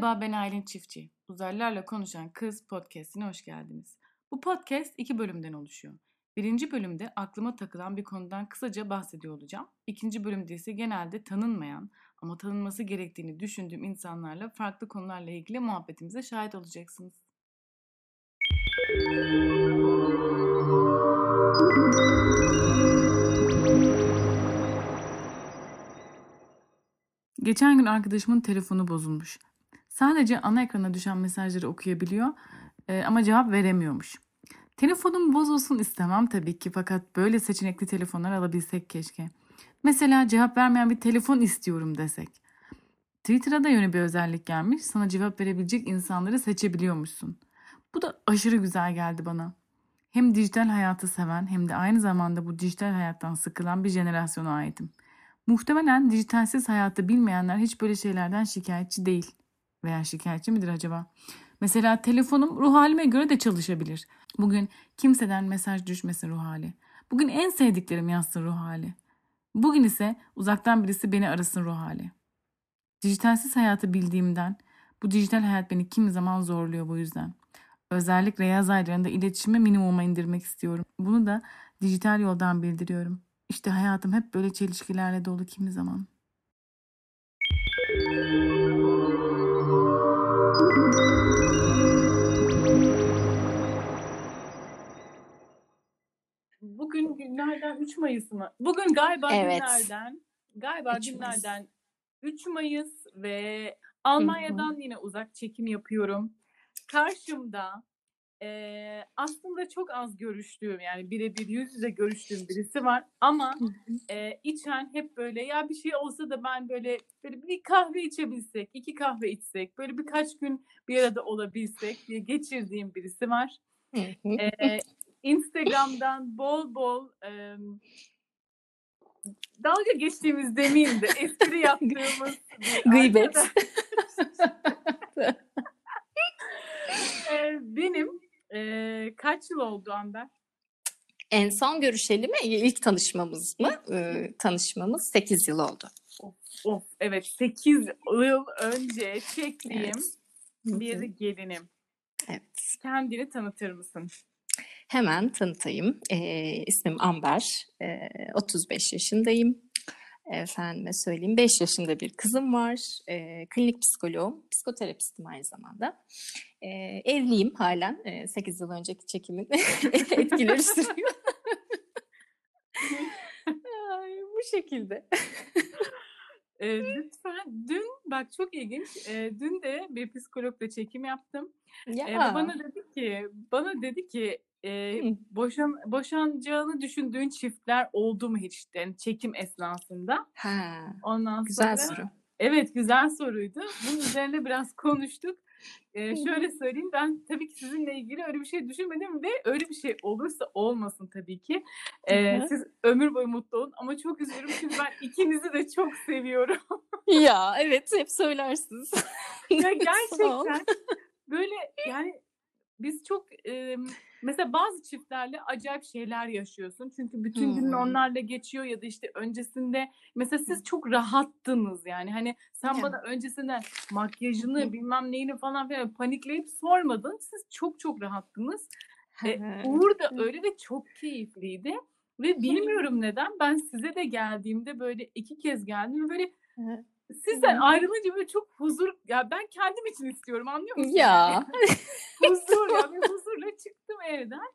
Merhaba ben Aylin Çiftçi. Uzaylılarla Konuşan Kız podcastine hoş geldiniz. Bu podcast iki bölümden oluşuyor. Birinci bölümde aklıma takılan bir konudan kısaca bahsediyor olacağım. İkinci bölümde ise genelde tanınmayan ama tanınması gerektiğini düşündüğüm insanlarla farklı konularla ilgili muhabbetimize şahit olacaksınız. Geçen gün arkadaşımın telefonu bozulmuş. Sadece ana ekrana düşen mesajları okuyabiliyor e, ama cevap veremiyormuş. Telefonum bozulsun istemem tabii ki fakat böyle seçenekli telefonlar alabilsek keşke. Mesela cevap vermeyen bir telefon istiyorum desek. Twitter'a da yeni bir özellik gelmiş. Sana cevap verebilecek insanları seçebiliyormuşsun. Bu da aşırı güzel geldi bana. Hem dijital hayatı seven hem de aynı zamanda bu dijital hayattan sıkılan bir jenerasyona aitim. Muhtemelen dijitalsiz hayatı bilmeyenler hiç böyle şeylerden şikayetçi değil. Veya şikayetçi midir acaba? Mesela telefonum ruh halime göre de çalışabilir. Bugün kimseden mesaj düşmesin ruh hali. Bugün en sevdiklerim yazsın ruh hali. Bugün ise uzaktan birisi beni arasın ruh hali. Dijitalsiz hayatı bildiğimden bu dijital hayat beni kimi zaman zorluyor bu yüzden. Özellikle yaz aylarında iletişimi minimuma indirmek istiyorum. Bunu da dijital yoldan bildiriyorum. İşte hayatım hep böyle çelişkilerle dolu kimi zaman. Bugün günlerden 3 Mayıs mı? Bugün galiba Evet. günlerden galiba 3 Mayıs. günlerden 3 Mayıs ve Almanya'dan yine uzak çekim yapıyorum. Karşımda eee, aslında çok az görüştüğüm yani birebir yüz yüze görüştüğüm birisi var ama eee, içen hep böyle ya bir şey olsa da ben böyle böyle bir kahve içebilsek, iki kahve içsek, böyle birkaç gün bir arada olabilsek diye geçirdiğim birisi var. Eee, Instagram'dan bol bol em, dalga geçtiğimiz demeyeyim de espri yaptığımız Gıybet. benim eee, kaç yıl oldu Amber? En son görüşeli mi? İlk tanışmamız mı? Ee, tanışmamız 8 yıl oldu. Of evet 8 yıl önce çektiğim Evet. Bir gelinim. Evet. Kendini tanıtır mısın? Hemen tanıtayım. Ee, ismim Amber. Ee, 35 yaşındayım. Efendime söyleyeyim 5 yaşında bir kızım var. Ee, klinik psikoloğum, psikoterapistim aynı zamanda. Ee, evliyim halen. Ee, 8 yıl önceki çekimin etkileri sürüyor. Ay, bu şekilde. Eee, lütfen dün bak çok ilginç. Eee, dün de bir psikologla çekim yaptım. Ya. bana dedi ki bana dedi ki Hı. boşan boşanacağını düşündüğün çiftler oldu mu hiç? Yani çekim esnasında. Ha, Ondan güzel sonra soru. evet güzel soruydu. Bunun üzerine biraz konuştuk. Hı. şöyle söyleyeyim ben tabii ki sizinle ilgili öyle bir şey düşünmedim ve öyle bir şey olursa olmasın tabii ki. Hı. siz ömür boyu mutlu olun ama çok üzülürüm çünkü ben ikinizi de çok seviyorum. Ya evet hep söylersiniz. Ya gerçekten böyle yani biz çok e, mesela bazı çiftlerle acayip şeyler yaşıyorsun. Çünkü bütün günün Hmm. onlarla geçiyor ya da işte öncesinde mesela siz çok rahattınız yani. Hani sen bana öncesinden makyajını bilmem neyini falan filan panikleyip sormadın. Siz çok çok rahattınız. E, Uğur da öyle ve çok keyifliydi. Ve bilmiyorum neden ben size de geldiğimde böyle iki kez geldim böyle. Sizden ayrılınca böyle çok huzur ya ben kendim için istiyorum anlıyor musun? Ya. huzur ya bir huzurla çıktım evden.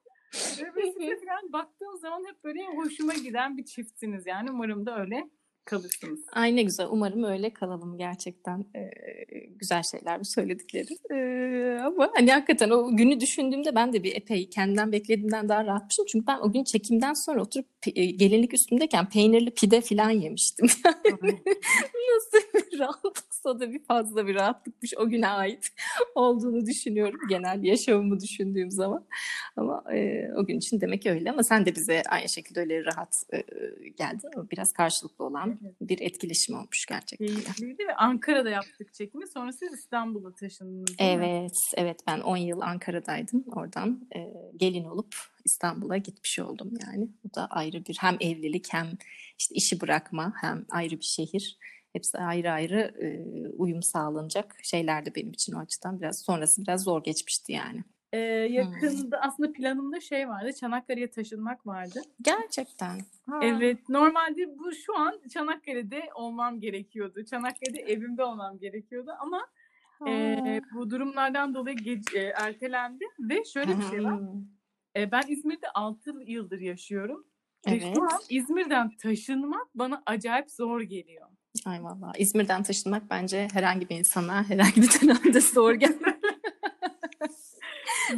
Ve böyle falan baktığım zaman hep böyle hoşuma giden bir çiftsiniz yani umarım da öyle kalırsınız. Ay ne güzel. Umarım öyle kalalım gerçekten. Ee, güzel şeyler bu söylediklerin. Ee, ama hani hakikaten o günü düşündüğümde ben de bir epey kendimden beklediğimden daha rahatmışım. Çünkü ben o gün çekimden sonra oturup e, gelinlik üstümdeyken peynirli pide falan yemiştim. Nasıl bir rahatlıksa da bir fazla bir rahatlıkmış o güne ait olduğunu düşünüyorum. Genel yaşamımı düşündüğüm zaman. Ama e, o gün için demek ki öyle. Ama sen de bize aynı şekilde öyle rahat e, geldin. O biraz karşılıklı olan. Bir etkileşim olmuş gerçekten. Keyifliydi ve Ankara'da yaptık çekimi. Sonra siz İstanbul'a taşındınız? Evet, evet ben 10 yıl Ankara'daydım. Oradan e, gelin olup İstanbul'a gitmiş oldum yani. Bu da ayrı bir hem evlilik hem işte işi bırakma hem ayrı bir şehir. hepsi ayrı ayrı e, uyum sağlanacak şeyler de benim için o açıdan biraz sonrası biraz zor geçmişti yani. Ee, yakında aslında planımda şey vardı. Çanakkale'ye taşınmak vardı. Gerçekten. Ha. Evet. Normalde bu şu an Çanakkale'de olmam gerekiyordu. Çanakkale'de evimde olmam gerekiyordu ama e, bu durumlardan dolayı gece, e, ertelendi ve şöyle bir şey var. E, ben İzmir'de 6 yıldır yaşıyorum. Ve Evet. şu an İzmir'den taşınmak bana acayip zor geliyor. Ay vallahi İzmir'den taşınmak bence herhangi bir insana herhangi bir dönemde zor gelmez.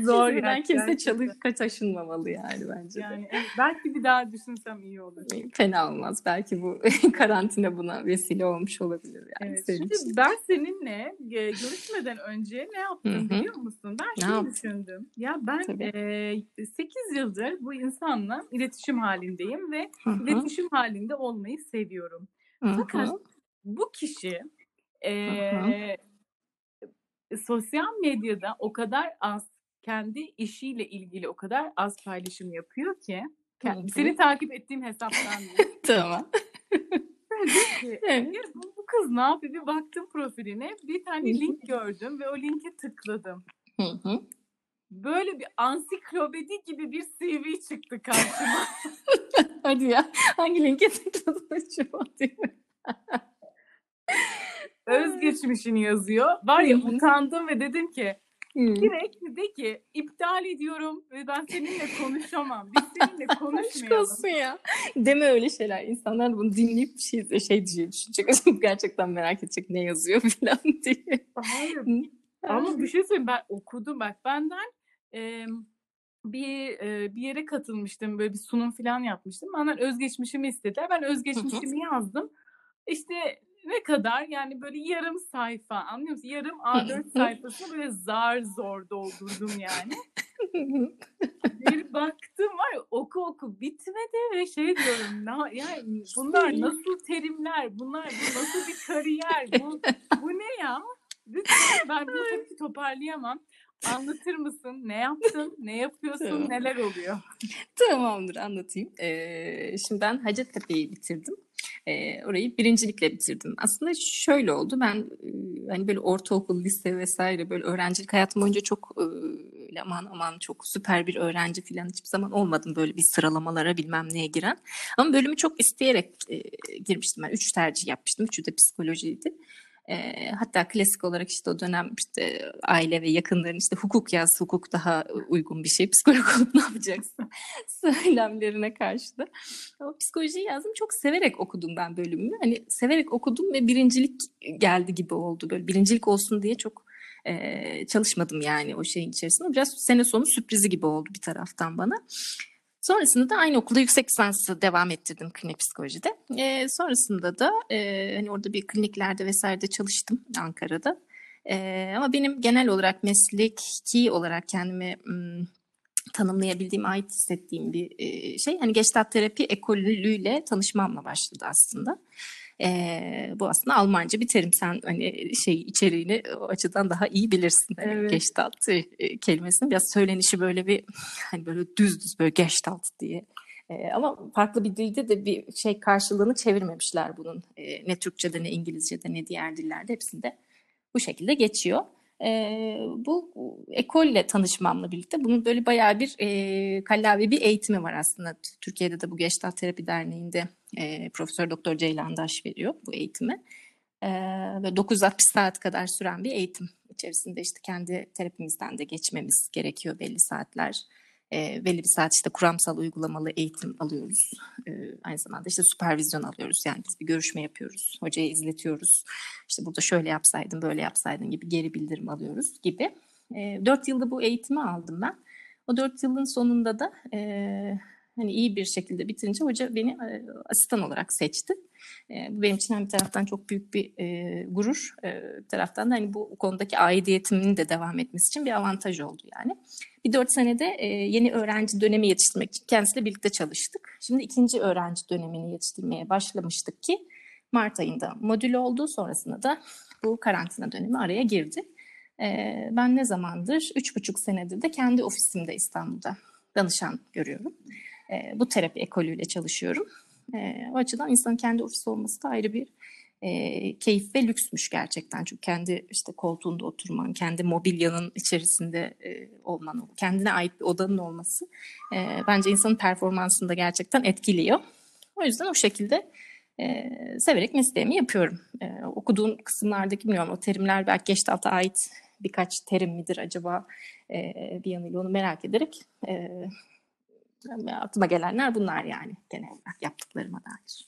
Zor yani, kimse çalışka taşınmamalı yani bence. Yani evet, belki bir daha düşünsem iyi olur. Fena olmaz. Belki bu karantina buna vesile olmuş olabilir yani Evet. senin Şimdi için. ben seninle e, görüşmeden önce ne yaptım biliyor musun? Ben Ne şunu yaptın? düşündüm. Ya ben Tabii. e, 8 yıldır bu insanla iletişim halindeyim ve Hı hı, iletişim halinde olmayı seviyorum. hı Fakat bu kişi e, Hı sosyal medyada o kadar az kendi işiyle ilgili o kadar az paylaşım yapıyor ki hı. seni takip ettiğim hesaptan. Tamam. Ki, Evet. "Ya bu, kız ne yapıyor? Bir baktım profiline bir tane link gördüm ve o linke tıkladım. Hı hı. Böyle bir ansiklopedi gibi bir CV çıktı karşıma. Hadi ya. Hangi linke tıkladın acaba mi? Özgeçmişini yazıyor. Var ya utandım ve dedim ki Direkt de ki iptal ediyorum ve ben seninle konuşamam. Biz seninle Aşk konuşmayalım. olsun ya. Deme öyle şeyler. İnsanlar bunu dinleyip bir şey, şey diye düşünecek. Gerçekten merak edecek ne yazıyor falan diye. Hayır. Ama bir şey söyleyeyim ben okudum bak benden e, bir e, bir yere katılmıştım böyle bir sunum falan yapmıştım. Benden özgeçmişimi istediler. Ben özgeçmişimi yazdım. İşte ne kadar yani böyle yarım sayfa anlıyor musun? Yarım A4 sayfasını böyle zar zor doldurdum yani. Bir baktım var ya oku oku bitmedi ve şey diyorum na, yani bunlar nasıl terimler bunlar bu nasıl bir kariyer bu, bu ne ya? Lütfen ben bunu tabii ki toparlayamam. Anlatır mısın? Ne yaptın? Ne yapıyorsun? Tamam. Neler oluyor? Tamamdır anlatayım. Ee, şimdi ben Hacettepe'yi bitirdim. Ee, orayı birincilikle bitirdim. Aslında şöyle oldu. Ben e, hani böyle ortaokul, lise vesaire böyle öğrencilik hayatım boyunca çok e, aman aman çok süper bir öğrenci falan hiçbir zaman olmadım böyle bir sıralamalara bilmem neye giren. Ama bölümü çok isteyerek e, girmiştim. Ben üç tercih yapmıştım. Üçü de psikolojiydi. E, hatta klasik olarak işte o dönem işte aile ve yakınların işte hukuk yaz, hukuk daha uygun bir şey. Psikolog olup ne yapacaksın? Söylemlerine karşı da. Ama psikolojiyi yazdım. Çok severek okudum ben bölümümü. Hani severek okudum ve birincilik geldi gibi oldu. Böyle birincilik olsun diye çok e, çalışmadım yani o şeyin içerisinde. Biraz sene sonu sürprizi gibi oldu bir taraftan bana. Sonrasında da aynı okulda yüksek lisansı devam ettirdim klinik psikolojide. E, sonrasında da e, hani orada bir kliniklerde vesairede çalıştım Ankara'da. E, ama benim genel olarak mesleki olarak kendimi m, tanımlayabildiğim, ait hissettiğim bir e, şey. Hani Gestalt terapi ekolüyle tanışmamla başladı aslında. E, bu aslında Almanca bir terim. Sen hani şey içeriğini o açıdan daha iyi bilirsin. Hani Evet. Gestalt e, kelimesinin biraz söylenişi böyle bir hani böyle düz düz böyle Gestalt diye. E, ama farklı bir dilde de bir şey karşılığını çevirmemişler bunun. E, ne Türkçe'de ne İngilizce'de ne diğer dillerde hepsinde bu şekilde geçiyor. E, bu ekolle tanışmamla birlikte bunun böyle bayağı bir e, kallavi bir eğitimi var aslında. Türkiye'de de bu Gestalt Terapi Derneği'nde e, Profesör Doktor Ceylan Daş veriyor bu eğitimi. E, ve 960 saat kadar süren bir eğitim içerisinde işte kendi terapimizden de geçmemiz gerekiyor belli saatler. E, belli bir saat işte kuramsal uygulamalı eğitim alıyoruz. E, aynı zamanda işte süpervizyon alıyoruz. Yani biz bir görüşme yapıyoruz. Hocaya izletiyoruz. İşte burada şöyle yapsaydın, böyle yapsaydın gibi geri bildirim alıyoruz gibi. E, 4 yılda bu eğitimi aldım ben. O 4 yılın sonunda da e, hani iyi bir şekilde bitirince hoca beni e, asistan olarak seçti. E, bu benim için hem bir taraftan çok büyük bir e, gurur, bir taraftan da hani bu konudaki aidiyetimin de devam etmesi için bir avantaj oldu yani. Bir dört senede e, yeni öğrenci dönemi yetiştirmek için kendisiyle birlikte çalıştık. Şimdi ikinci öğrenci dönemini yetiştirmeye başlamıştık ki Mart ayında modül oldu. Sonrasında da bu karantina dönemi araya girdi. Ben ne zamandır? Üç buçuk senedir de kendi ofisimde İstanbul'da danışan görüyorum. E, bu terapi ekolüyle çalışıyorum. E, o açıdan insanın kendi ofisi olması da ayrı bir e, keyif ve lüksmüş gerçekten. Çünkü kendi işte koltuğunda oturman, kendi mobilyanın içerisinde e, olman, kendine ait bir odanın olması e, bence insanın performansını da gerçekten etkiliyor. O yüzden o şekilde e, severek mesleğimi yapıyorum. E, okuduğum kısımlardaki bilmiyorum o terimler belki Gestalt'a ait birkaç terim midir acaba e, bir yanıyla onu merak ederek e, aklıma gelenler bunlar yani genel olarak yaptıklarıma dair.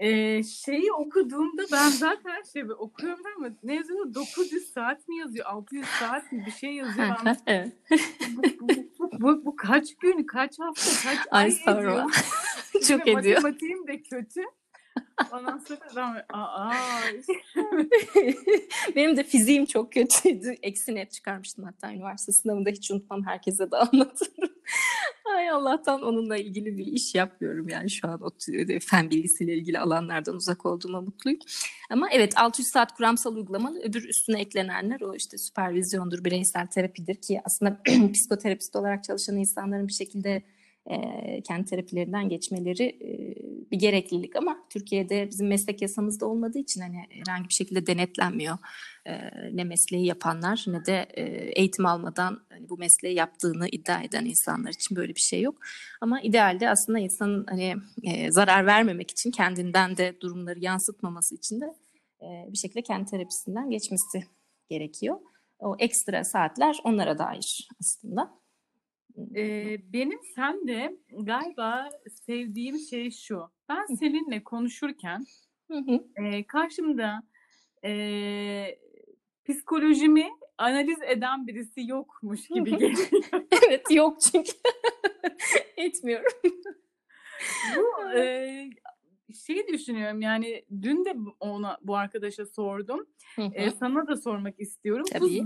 Ee, şeyi okuduğumda ben zaten şey okuyorum ama ne yazıyor? 900 saat mi yazıyor? 600 saat mi? Bir şey yazıyor. Ben, evet. bu, bu, bu, bu, bu kaç gün, kaç hafta, kaç Ay ay ediyor? Çok ediyor. Matematiğim de kötü. Ondan sonra ben aa, Benim de fiziğim çok kötüydü. Eksi net çıkarmıştım hatta üniversite sınavında hiç unutmam herkese de anlatırım. Ay Allah'tan onunla ilgili bir iş yapmıyorum yani şu an o tü- fen bilgisiyle ilgili alanlardan uzak olduğuma mutluyum. Ama evet 600 saat kuramsal uygulamalı öbür üstüne eklenenler o işte süpervizyondur, bireysel terapidir ki aslında psikoterapist olarak çalışan insanların bir şekilde e, kendi terapilerinden geçmeleri e, bir gereklilik ama Türkiye'de bizim meslek yasamızda olmadığı için hani herhangi bir şekilde denetlenmiyor e, ne mesleği yapanlar ne de e, eğitim almadan hani bu mesleği yaptığını iddia eden insanlar için böyle bir şey yok. Ama idealde aslında insanın hani e, zarar vermemek için kendinden de durumları yansıtmaması için de e, bir şekilde kendi terapisinden geçmesi gerekiyor. O ekstra saatler onlara dair aslında. Ee, benim sende galiba sevdiğim şey şu. Ben seninle konuşurken e, karşımda e, psikolojimi analiz eden birisi yokmuş gibi geliyor. evet yok çünkü etmiyorum. Bu e, şeyi düşünüyorum yani dün de ona bu arkadaşa sordum. E, sana da sormak istiyorum. Bu- Tabii.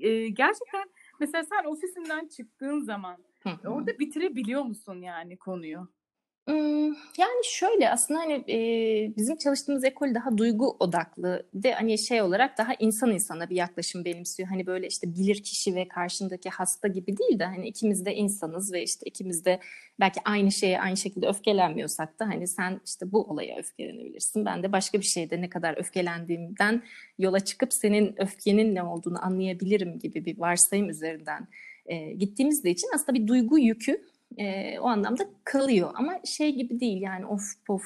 e, gerçekten mesela sen ofisinden çıktığın zaman Hı hı. orada bitirebiliyor musun yani konuyu? Yani şöyle aslında hani eee, bizim çalıştığımız ekol daha duygu odaklı ve hani şey olarak daha insan insana bir yaklaşım benimsiyor. Hani böyle işte bilir kişi ve karşındaki hasta gibi değil de hani ikimiz de insanız ve işte ikimiz de belki aynı şeye aynı şekilde öfkelenmiyorsak da hani sen işte bu olaya öfkelenebilirsin. Ben de başka bir şeyde ne kadar öfkelendiğimden yola çıkıp senin öfkenin ne olduğunu anlayabilirim gibi bir varsayım üzerinden eee, gittiğimizde için aslında bir duygu yükü e, o anlamda kalıyor. Ama şey gibi değil yani of pof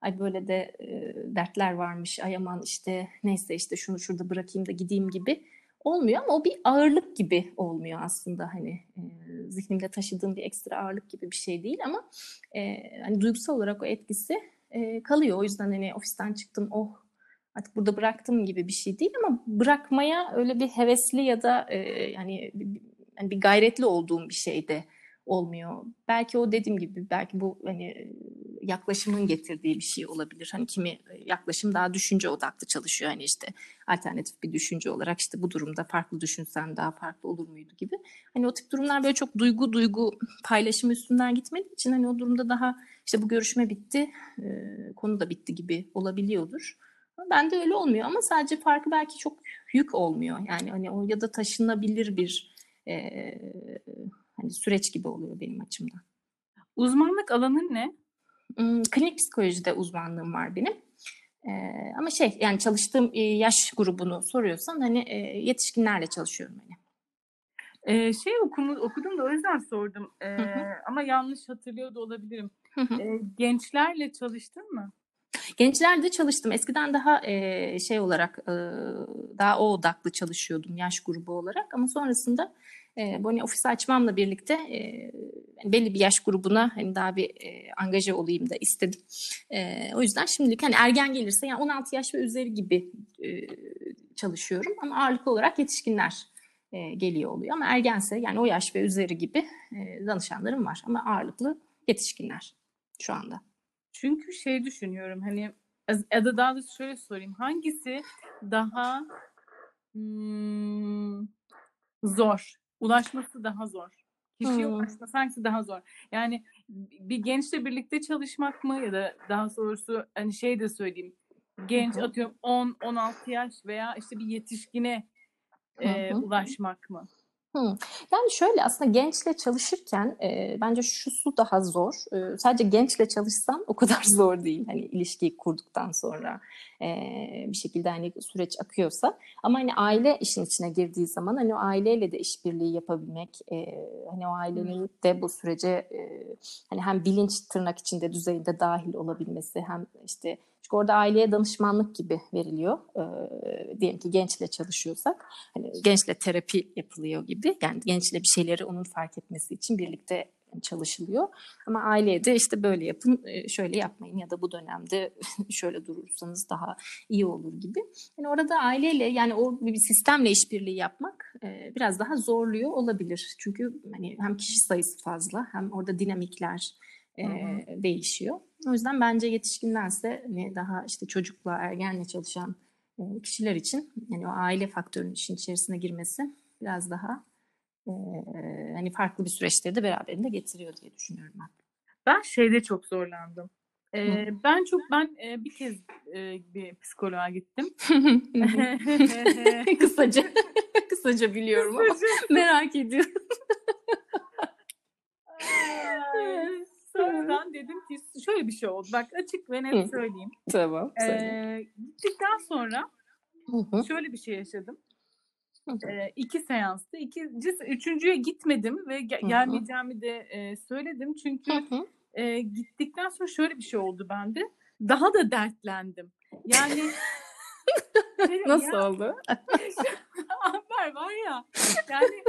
ay böyle de e, dertler varmış ay aman işte neyse işte şunu şurada bırakayım da gideyim gibi olmuyor ama o bir ağırlık gibi olmuyor aslında hani e, zihnimde taşıdığım bir ekstra ağırlık gibi bir şey değil ama e, hani duygusal olarak o etkisi e, kalıyor. O yüzden hani ofisten çıktım oh artık burada bıraktım gibi bir şey değil ama bırakmaya öyle bir hevesli ya da e, yani bir, yani bir gayretli olduğum bir şey de olmuyor. Belki o dediğim gibi belki bu hani yaklaşımın getirdiği bir şey olabilir. Hani kimi yaklaşım daha düşünce odaklı çalışıyor. Hani işte alternatif bir düşünce olarak işte bu durumda farklı düşünsen daha farklı olur muydu gibi. Hani o tip durumlar böyle çok duygu duygu paylaşımı üstünden gitmediği için hani o durumda daha işte bu görüşme bitti, e, konu da bitti gibi olabiliyordur. Ama Bende öyle olmuyor ama sadece farkı belki çok yük olmuyor. Yani hani o ya da taşınabilir bir e, hani süreç gibi oluyor benim açımdan. Uzmanlık alanın ne? Hmm, Klinik psikolojide uzmanlığım var benim. Ee, ama şey yani çalıştığım e, yaş grubunu soruyorsan hani e, yetişkinlerle çalışıyorum hani. Ee, şey okumu, okudum da o yüzden sordum. Ee, Hı hı. ama yanlış hatırlıyor da olabilirim. Hı hı. Ee, gençlerle çalıştın mı? Gençlerde çalıştım. Eskiden daha e, şey olarak e, daha o odaklı çalışıyordum yaş grubu olarak ama sonrasında e, bu hani ofisi açmamla birlikte e, belli bir yaş grubuna hani daha bir e, angaje olayım da istedim. E, o yüzden şimdilik hani ergen gelirse yani 16 yaş ve üzeri gibi e, çalışıyorum ama ağırlıklı olarak yetişkinler e, geliyor oluyor ama ergense yani o yaş ve üzeri gibi e, danışanlarım var ama ağırlıklı yetişkinler şu anda. Çünkü şey düşünüyorum hani ya da daha doğrusu şöyle sorayım. Hangisi daha hmm, zor? Ulaşması daha zor. Kişiye Hmm. ulaşması hangisi daha zor? Yani bir gençle birlikte çalışmak mı ya da daha doğrusu hani şey de söyleyeyim. Genç atıyorum 10-16 yaş veya işte bir yetişkine e, ulaşmak mı? Hı. Yani şöyle aslında gençle çalışırken e, bence şu su daha zor. E, sadece gençle çalışsan o kadar zor değil. Hani ilişkiyi kurduktan sonra e, bir şekilde hani süreç akıyorsa. Ama hani aile işin içine girdiği zaman hani o aileyle de işbirliği yapabilmek e, hani o ailenin de bu sürece e, hani hem bilinç tırnak içinde düzeyinde dahil olabilmesi hem işte çünkü orada aileye danışmanlık gibi veriliyor. E, diyelim ki gençle çalışıyorsak hani gençle terapi yapılıyor gibi. Yani gençle bir şeyleri onun fark etmesi için birlikte çalışılıyor. Ama aileye de işte böyle yapın, şöyle yapmayın ya da bu dönemde şöyle durursanız daha iyi olur gibi. Yani orada aileyle yani o bir sistemle işbirliği yapmak biraz daha zorluyor olabilir. Çünkü hani hem kişi sayısı fazla hem orada dinamikler e, değişiyor. O yüzden bence yetişkindense hani daha işte çocukla, ergenle çalışan kişiler için yani o aile faktörünün işin içerisine girmesi biraz daha e, hani farklı bir süreçleri de beraberinde getiriyor diye düşünüyorum ben. Ben şeyde çok zorlandım. Ee, ben çok ben e, bir kez e, bir psikoloğa gittim. kısaca kısaca biliyorum ama merak ediyorum. Sonradan dedim ki şöyle bir şey oldu. Bak açık ve net söyleyeyim. Tamam. Ee, gittikten sonra şöyle bir şey yaşadım. E, iki seanstı. İkincisi, üçüncüye gitmedim ve ge- gelmeyeceğimi de e, söyledim. Çünkü e, gittikten sonra şöyle bir şey oldu bende. Daha da dertlendim. Yani Nasıl ya, oldu? Amber var ya. Yani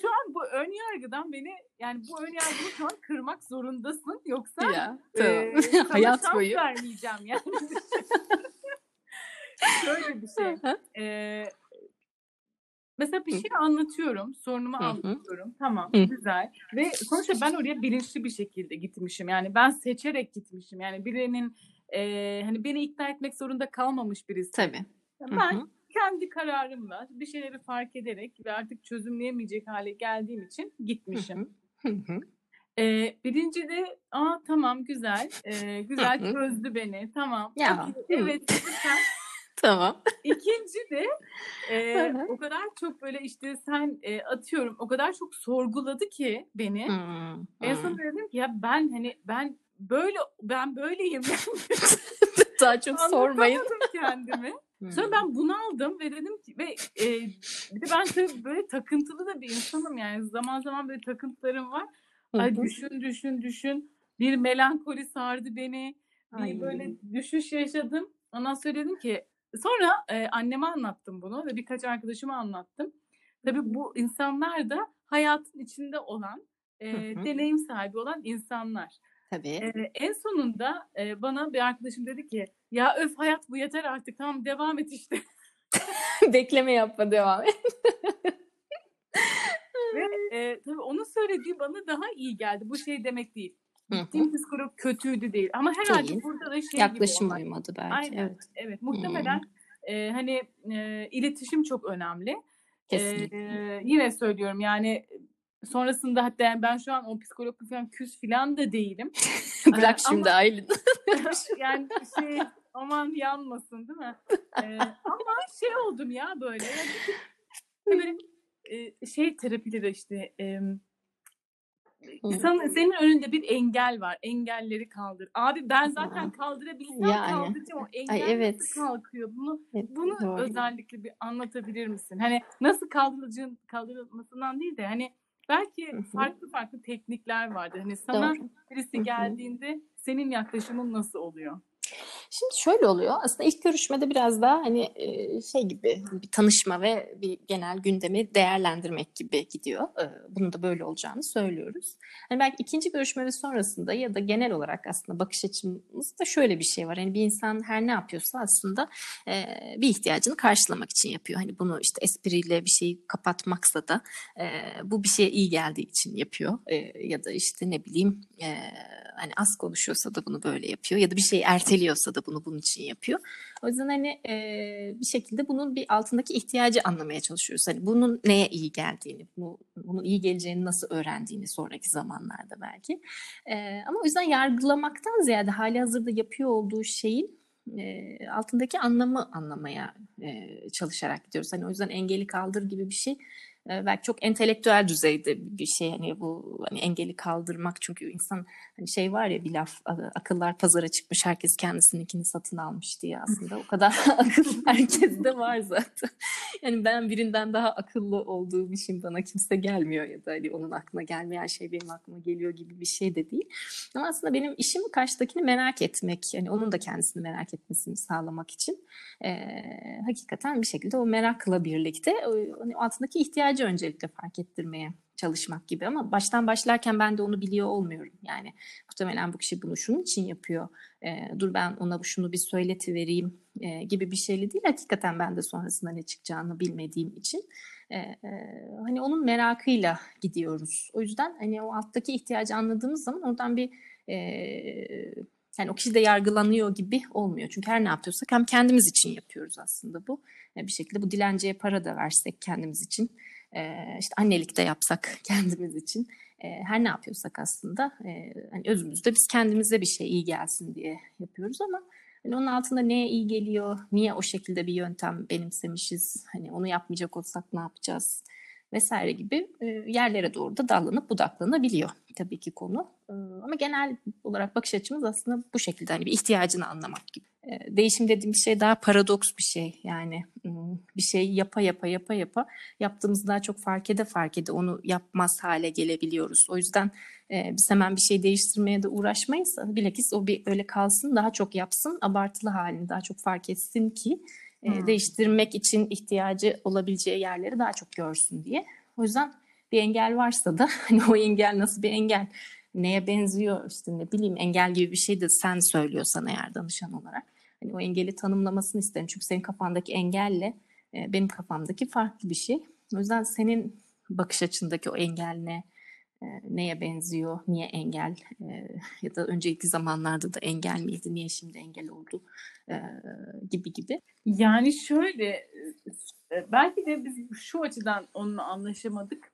şu an bu ön yargıdan beni yani bu ön yargıyı şu an kırmak zorundasın. Yoksa ya, tamam. e, hayat boyu vermeyeceğim yani. Şöyle bir şey. e, Mesela bir şey anlatıyorum, sorunumu Hı-hı. anlatıyorum. Tamam, güzel. Ve sonuçta ben oraya bilinçli bir şekilde gitmişim. Yani ben seçerek gitmişim. Yani birinin e, hani beni ikna etmek zorunda kalmamış birisi. Tabii. Ben Hı-hı. kendi kararımla bir şeyleri fark ederek ve artık çözümleyemeyecek hale geldiğim için gitmişim. Hı-hı. Ee, birinci de aa tamam güzel ee, güzel çözdü beni tamam ya. evet Tamam. İkinci de e, o kadar çok böyle işte sen e, atıyorum o kadar çok sorguladı ki beni. Hmm, en son dedim ki ya ben hani ben böyle ben böyleyim. Daha çok sormayın. kendimi. Sonra ben bunu aldım ve dedim ki ve e, bir de ben tabii böyle takıntılı da bir insanım yani zaman zaman böyle takıntılarım var. Ay düşün düşün düşün. Bir melankoli sardı beni. Bir Ay. böyle düşüş yaşadım. Ondan sonra dedim ki Sonra e, anneme anlattım bunu ve birkaç arkadaşıma anlattım. Tabii bu insanlar da hayatın içinde olan, e, deneyim sahibi olan insanlar. Tabii. E, en sonunda e, bana bir arkadaşım dedi ki ya öf hayat bu yeter artık tamam devam et işte. Bekleme yapma devam et. Ve e, tabii onun söylediği bana daha iyi geldi. Bu şey demek değil. Gittiğim psikolog kötüydü değil. Ama herhalde değil. burada da şey Yaklaşım gibi uymadı belki. Aynen. Evet. evet. Muhtemelen e, hani e, iletişim çok önemli. Kesinlikle. E, yine söylüyorum yani sonrasında hatta ben şu an o psikolog falan küs falan da değilim. Bırak şimdi Aylin. yani şey aman yanmasın değil mi? Ee, ama şey oldum ya böyle. Yani, böyle e, şey terapileri işte e, sen, senin önünde bir engel var. Engelleri kaldır. Abi ben zaten kaldırabilsem yani. kaldıracağım. O engel Ay, evet. nasıl kalkıyor? Bunu evet, bunu doğru. özellikle bir anlatabilir misin? Hani nasıl kaldırıcın kaldırılmasından değil de hani belki Hı-hı. farklı farklı teknikler vardır. Hani sana doğru. birisi geldiğinde senin yaklaşımın nasıl oluyor? Şimdi şöyle oluyor. Aslında ilk görüşmede biraz daha hani şey gibi bir tanışma ve bir genel gündemi değerlendirmek gibi gidiyor. Bunun da böyle olacağını söylüyoruz. Hani belki ikinci görüşme ve sonrasında ya da genel olarak aslında bakış açımızda şöyle bir şey var. Hani bir insan her ne yapıyorsa aslında bir ihtiyacını karşılamak için yapıyor. Hani bunu işte espriyle bir şeyi kapatmaksa da bu bir şeye iyi geldiği için yapıyor. Ya da işte ne bileyim hani az konuşuyorsa da bunu böyle yapıyor. Ya da bir şey erteliyorsa da bunu bunun için yapıyor. O yüzden hani e, bir şekilde bunun bir altındaki ihtiyacı anlamaya çalışıyoruz. Hani bunun neye iyi geldiğini, bunu, bunun iyi geleceğini nasıl öğrendiğini sonraki zamanlarda belki. E, ama o yüzden yargılamaktan ziyade hali hazırda yapıyor olduğu şeyin e, altındaki anlamı anlamaya e, çalışarak gidiyoruz. Hani o yüzden engeli kaldır gibi bir şey belki çok entelektüel düzeyde bir şey hani bu hani engeli kaldırmak çünkü insan hani şey var ya bir laf akıllar pazara çıkmış herkes kendisininkini satın almış diye aslında o kadar akıl herkeste var zaten. Yani ben birinden daha akıllı olduğum için bana kimse gelmiyor ya da hani onun aklına gelmeyen şey benim aklıma geliyor gibi bir şey de değil. Ama aslında benim işim karşıdakini merak etmek yani onun da kendisini merak etmesini sağlamak için e, hakikaten bir şekilde o merakla birlikte o, hani altındaki ihtiyacı öncelikle fark ettirmeye çalışmak gibi ama baştan başlarken ben de onu biliyor olmuyorum. Yani muhtemelen bu kişi bunu şunun için yapıyor. E, dur ben ona şunu bir söyleti vereyim e, gibi bir şeyle değil. Hakikaten ben de sonrasında ne çıkacağını bilmediğim için e, e, hani onun merakıyla gidiyoruz. O yüzden hani o alttaki ihtiyacı anladığımız zaman oradan bir e, yani o kişi de yargılanıyor gibi olmuyor. Çünkü her ne yapıyorsak hem kendimiz için yapıyoruz aslında bu. Yani bir şekilde bu dilenciye para da versek kendimiz için işte annelik de yapsak kendimiz için her ne yapıyorsak aslında hani özümüzde biz kendimize bir şey iyi gelsin diye yapıyoruz ama hani onun altında neye iyi geliyor, niye o şekilde bir yöntem benimsemişiz, hani onu yapmayacak olsak ne yapacağız vesaire gibi yerlere doğru da dallanıp budaklanabiliyor tabii ki konu. Ama genel olarak bakış açımız aslında bu şekilde hani bir ihtiyacını anlamak gibi. Değişim dediğimiz şey daha paradoks bir şey. Yani bir şey yapa yapa yapa yapa yaptığımız daha çok fark ede fark ede onu yapmaz hale gelebiliyoruz. O yüzden biz hemen bir şey değiştirmeye de uğraşmayız. Bilakis o bir öyle kalsın daha çok yapsın abartılı halini daha çok fark etsin ki hmm. değiştirmek için ihtiyacı olabileceği yerleri daha çok görsün diye. O yüzden bir engel varsa da hani o engel nasıl bir engel neye benziyor işte ne bileyim engel gibi bir şey de sen söylüyorsan eğer danışan olarak hani o engeli tanımlamasını isterim. Çünkü senin kafandaki engelle e, benim kafamdaki farklı bir şey. O yüzden senin bakış açındaki o engel ne? E, neye benziyor? Niye engel? E, ya da önceki zamanlarda da engel miydi? Niye şimdi engel oldu? E, gibi gibi. Yani şöyle belki de biz şu açıdan onunla anlaşamadık.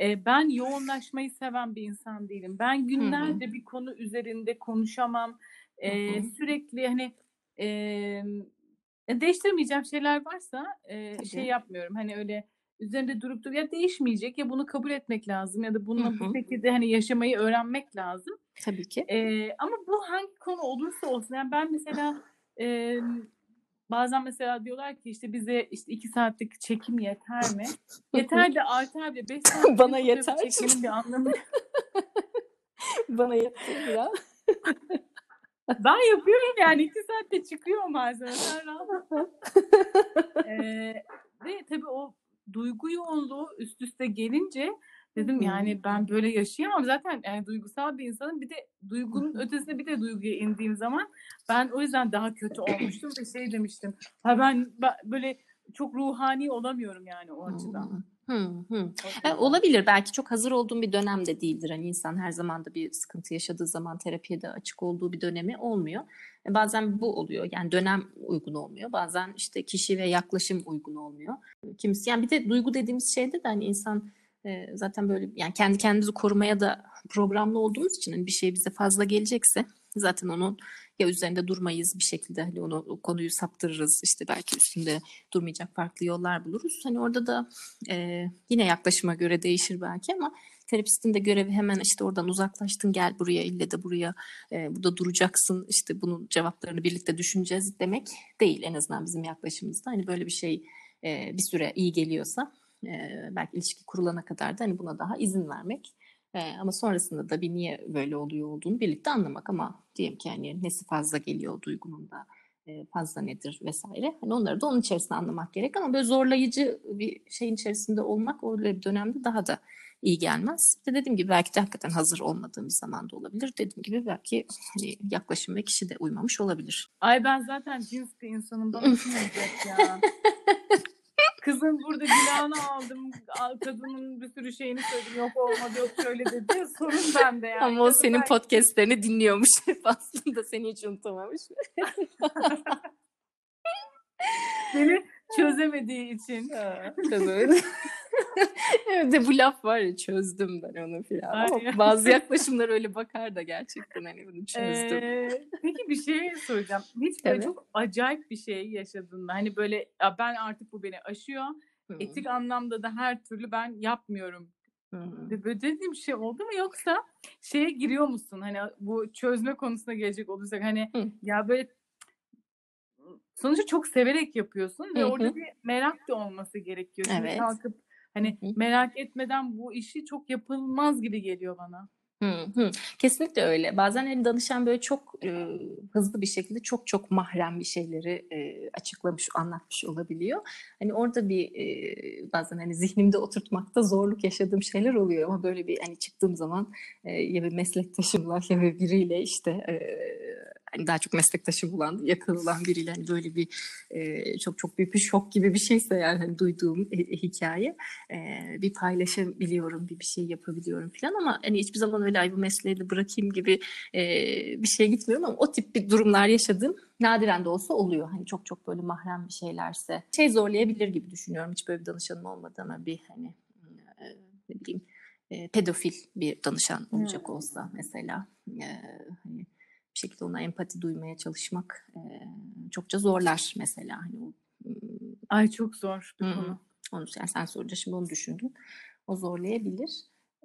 E, ben yoğunlaşmayı seven bir insan değilim. Ben günlerce Hı-hı. bir konu üzerinde konuşamam. E, sürekli hani e, değiştirmeyeceğim şeyler varsa e, şey yapmıyorum. Hani öyle üzerinde durup durup ya değişmeyecek ya bunu kabul etmek lazım ya da bununla bu şekilde hani yaşamayı öğrenmek lazım. Tabii ki. E, ama bu hangi konu olursa olsun yani ben mesela e, bazen mesela diyorlar ki işte bize işte iki saatlik çekim yeter mi? yeter de artar bile beş saat bana yeter çekimin bir anlamı. bana yeter ya. ben yapıyorum yani iki saatte çıkıyor malzemeler rahat. ee, ve tabii o duygu yoğunluğu üst üste gelince dedim yani ben böyle yaşayamam. Zaten yani duygusal bir insanım. Bir de duygunun ötesine bir de duyguya indiğim zaman ben o yüzden daha kötü olmuştum ve şey demiştim. Ha ben, ben böyle çok ruhani olamıyorum yani o açıdan. Hı hı. E, olabilir belki çok hazır olduğum bir dönem de değildir. Hani insan her zaman da bir sıkıntı yaşadığı zaman terapiye de açık olduğu bir dönemi olmuyor. E, bazen bu oluyor yani dönem uygun olmuyor. Bazen işte kişi ve yaklaşım uygun olmuyor. Kimisi yani bir de duygu dediğimiz şeyde de hani insan e, zaten böyle yani kendi kendimizi korumaya da programlı olduğumuz için hani bir şey bize fazla gelecekse zaten onun ya üzerinde durmayız bir şekilde hani onu konuyu saptırırız işte belki üstünde durmayacak farklı yollar buluruz. Hani orada da e, yine yaklaşıma göre değişir belki ama terapistin de görevi hemen işte oradan uzaklaştın gel buraya ille de buraya e, burada duracaksın işte bunun cevaplarını birlikte düşüneceğiz demek değil en azından bizim yaklaşımımızda. Hani böyle bir şey e, bir süre iyi geliyorsa e, belki ilişki kurulana kadar da hani buna daha izin vermek e, ama sonrasında da bir niye böyle oluyor olduğunu birlikte anlamak ama diyelim ki hani nesi fazla geliyor duygunun da e, fazla nedir vesaire. Hani onları da onun içerisinde anlamak gerek ama böyle zorlayıcı bir şeyin içerisinde olmak öyle bir dönemde daha da iyi gelmez. İşte dediğim gibi belki de hakikaten hazır olmadığımız zaman da olabilir. Dediğim gibi belki hani yaklaşım ve kişi de uymamış olabilir. Ay ben zaten cins bir insanım. Bana ya. Kızın burada günahını aldım. Kadının bir sürü şeyini söyledim. Yok olmadı yok şöyle dedi. Sorun bende yani. Ama o senin ben... podcastlerini dinliyormuş aslında. Seni hiç unutamamış. Beni çözemediği için. evet. evet de bu laf var ya çözdüm ben onu filan. Bazı yaklaşımlar öyle bakar da gerçekten hani bunu çözdüm. Ee, peki bir şey soracağım. Hiç böyle evet. çok acayip bir şey yaşadın mı? Hani böyle ben artık bu beni aşıyor. Hı. etik anlamda da her türlü ben yapmıyorum. Hı. Böyle dediğim şey oldu mu yoksa şeye giriyor musun? Hani bu çözme konusuna gelecek olursak hani Hı. ya böyle sonuçta çok severek yapıyorsun ve Hı orada bir merak da olması gerekiyor. Şimdi Evet. kalkıp hani Hı hı. merak etmeden bu işi çok yapılmaz gibi geliyor bana. Hı hı. Kesinlikle öyle. Bazen hani danışan böyle çok e, hızlı bir şekilde çok çok mahrem bir şeyleri e, açıklamış, anlatmış olabiliyor. Hani orada bir e, bazen hani zihnimde oturtmakta zorluk yaşadığım şeyler oluyor ama böyle bir hani çıktığım zaman e, ya bir meslektaşımla ya bir biriyle işte e, hani daha çok meslektaşım olan, yakın olan biriyle hani böyle bir e, çok çok büyük bir şok gibi bir şeyse yani hani duyduğum e, hikaye e, bir paylaşabiliyorum, bir bir şey yapabiliyorum falan ama hani hiçbir zaman öyle ay bu mesleği de bırakayım gibi e, bir şeye gitmiyorum ama o tip bir durumlar yaşadığım nadiren de olsa oluyor. Hani çok çok böyle mahrem bir şeylerse şey zorlayabilir gibi düşünüyorum. Hiç böyle bir danışanım olmadı ama bir hani e, ne bileyim e, pedofil bir danışan olacak Hmm. olsa mesela e, hani bir şekilde ona empati duymaya çalışmak e, çokça zorlar mesela hani o Ay çok zor bir konu. onu yani sen sorunca şimdi onu düşündüm. O zorlayabilir.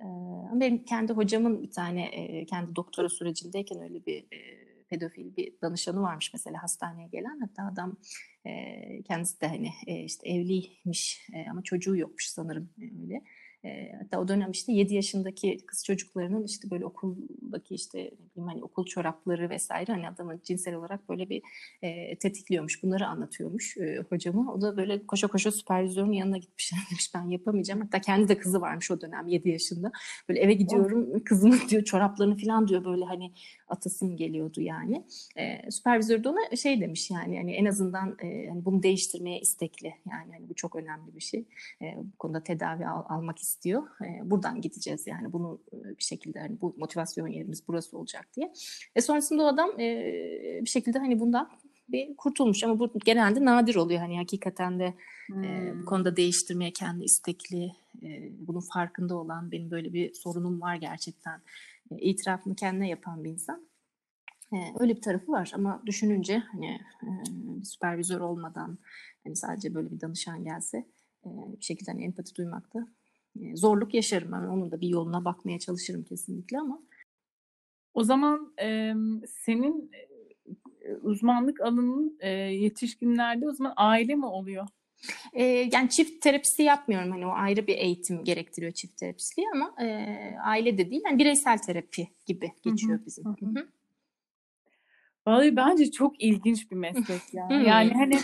Ama benim kendi hocamın bir tane kendi doktora sürecindeyken öyle bir pedofil bir danışanı varmış mesela hastaneye gelen. Hatta adam kendisi de hani işte evliymiş ama çocuğu yokmuş sanırım öyle. E, hatta o dönem işte 7 yaşındaki kız çocuklarının işte böyle okuldaki işte ne bileyim hani okul çorapları vesaire hani adamın cinsel olarak böyle bir e, tetikliyormuş. Bunları anlatıyormuş e, hocama. O da böyle koşa koşa süpervizörün yanına gitmiş. demiş ben yapamayacağım. Hatta kendi de kızı varmış o dönem 7 yaşında. Böyle eve gidiyorum kızımın diyor çoraplarını falan diyor böyle hani atasım geliyordu yani. E, süpervizör de ona şey demiş yani hani en azından e, hani bunu değiştirmeye istekli. Yani hani bu çok önemli bir şey. E, bu konuda tedavi al- almak istiyor. E, buradan gideceğiz yani bunu e, bir şekilde hani bu motivasyon yerimiz burası olacak diye. E sonrasında o adam e, bir şekilde hani bundan bir kurtulmuş ama bu genelde nadir oluyor hani hakikaten de e, Hmm. bu konuda değiştirmeye kendi istekli e, bunun farkında olan benim böyle bir sorunum var gerçekten e, itirafını kendine yapan bir insan e, öyle bir tarafı var ama düşününce hani e, süpervizör olmadan hani sadece böyle bir danışan gelse e, bir şekilde hani empati duymakta e, zorluk yaşarım ben onun da bir yoluna bakmaya çalışırım kesinlikle ama O zaman e, senin uzmanlık alanın e, yetişkinlerde o zaman aile mi oluyor? E, yani çift terapisi yapmıyorum hani o ayrı bir eğitim gerektiriyor çift terapistliği ama e, aile de değil yani bireysel terapi gibi geçiyor hı, bizim. Vallahi bence çok ilginç bir meslek ya. Hmm. Yani hani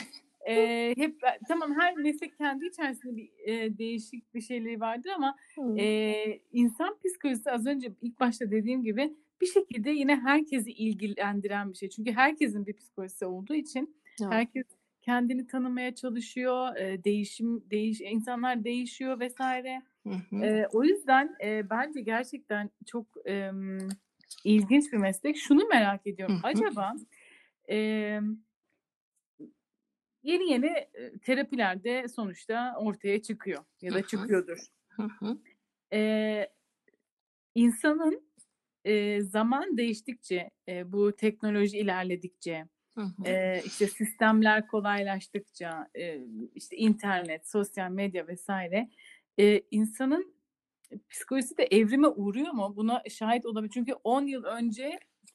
e, hep tamam her meslek kendi içerisinde bir e, değişik bir şeyleri vardır ama Hı. e, insan psikolojisi az önce ilk başta dediğim gibi bir şekilde yine herkesi ilgilendiren bir şey. Çünkü herkesin bir psikolojisi olduğu için Evet. herkes kendini tanımaya çalışıyor, e, değişim değiş insanlar değişiyor vesaire. Hı hı. E, o yüzden e, bence gerçekten çok e, ilginç bir meslek. Şunu merak ediyorum. Hı hı. Acaba e, yeni yeni terapilerde sonuçta ortaya çıkıyor ya da çıkıyordur. Hı hı. E, insanın e, zaman değiştikçe, e, bu teknoloji ilerledikçe, e, işte sistemler kolaylaştıkça, e, işte internet, sosyal medya vesaire, e, insanın psikolojisi de evrime uğruyor mu? Buna şahit olabilir. Çünkü 10 yıl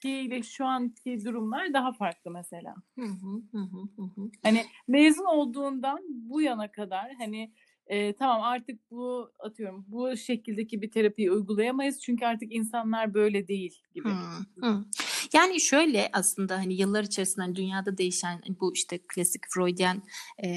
öncekiyle şu anki durumlar daha farklı mesela. Hı hı. Hı hı. Hı hı. Hani mezun olduğundan bu yana kadar hani e, tamam artık bu atıyorum bu şekildeki bir terapiyi uygulayamayız çünkü artık insanlar böyle değil gibi. Hı hı. Yani şöyle aslında hani yıllar içerisinde hani dünyada değişen hani bu işte klasik Freudian e,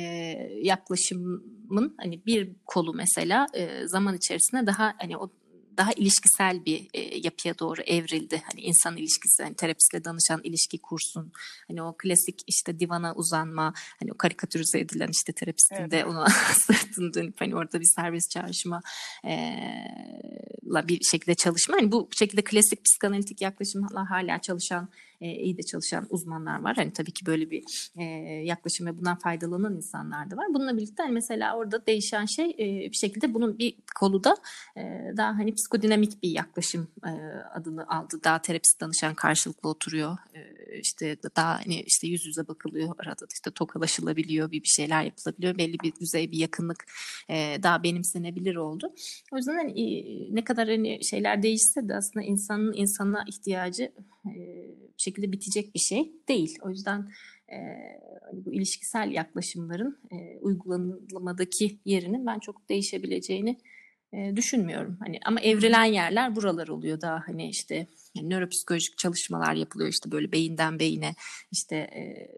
yaklaşımın hani bir kolu mesela e, zaman içerisinde daha hani o daha ilişkisel bir e, yapıya doğru evrildi. Hani insan ilişkisi, hani terapistle danışan ilişki kursun. Hani o klasik işte divana uzanma, hani o karikatürize edilen işte terapistin Evet. de ona sırtını dönüp hani orada bir serbest çağrışma e, la bir şekilde çalışma. Hani bu şekilde klasik psikanalitik yaklaşımla hala çalışan, e, iyi de çalışan uzmanlar var. Hani tabii ki böyle bir e, yaklaşım ve bundan faydalanan insanlar da var. Bununla birlikte hani mesela orada değişen şey e, bir şekilde bunun bir kolu da e, daha hani psikodinamik bir yaklaşım e, adını aldı. Daha terapist danışan karşılıklı oturuyor. E, işte daha hani işte yüz yüze bakılıyor arada işte tokalaşılabiliyor bir bir şeyler yapılabiliyor belli bir düzey bir yakınlık e, daha benimsenebilir oldu. O yüzden hani ne kadar hani şeyler değişse de aslında insanın insana ihtiyacı e, bir şekilde bitecek bir şey değil. O yüzden e, hani bu ilişkisel yaklaşımların e, uygulamadaki yerinin ben çok değişebileceğini e, düşünmüyorum. Hani ama evrilen yerler buralar oluyor daha hani işte yani nöropsikolojik çalışmalar yapılıyor işte böyle beyinden beyine işte e,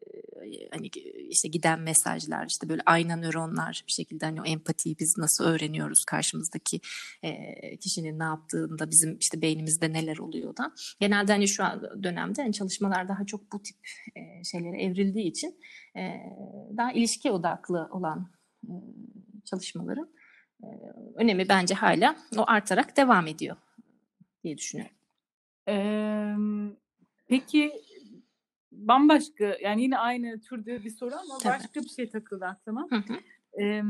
hani işte giden mesajlar işte böyle ayna nöronlar bir şekilde hani o empatiyi biz nasıl öğreniyoruz karşımızdaki e, kişinin ne yaptığında bizim işte beynimizde neler oluyor da genelde hani şu an dönemde hani çalışmalar daha çok bu tip e, şeylere evrildiği için e, daha ilişki odaklı olan e, çalışmaların e, önemi bence hala o artarak devam ediyor diye düşünüyorum. Ee, peki bambaşka yani yine aynı türde bir soru ama Tabii. başka bir şey takıldı aklıma. Hı hı. Ee,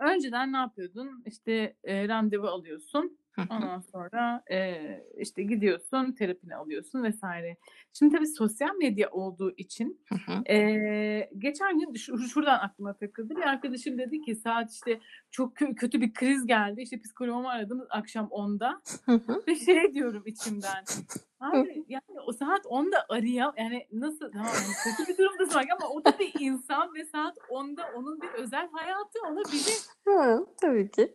önceden ne yapıyordun? İşte e, randevu alıyorsun. Ondan sonra e, işte gidiyorsun, terapini alıyorsun vesaire. Şimdi tabii sosyal medya olduğu için e, geçen gün şu, şuradan aklıma takıldı. Bir arkadaşım dedi ki saat işte çok kö- kötü bir kriz geldi. İşte psikoloğumu aradım akşam 10'da. Hı hı. Ve şey diyorum içimden. Abi yani o saat 10'da arayam yani nasıl tamam yani kötü bir durumdasın belki ama o da bir insan ve saat 10'da onun bir özel hayatı olabilir. Hı, tabii ki.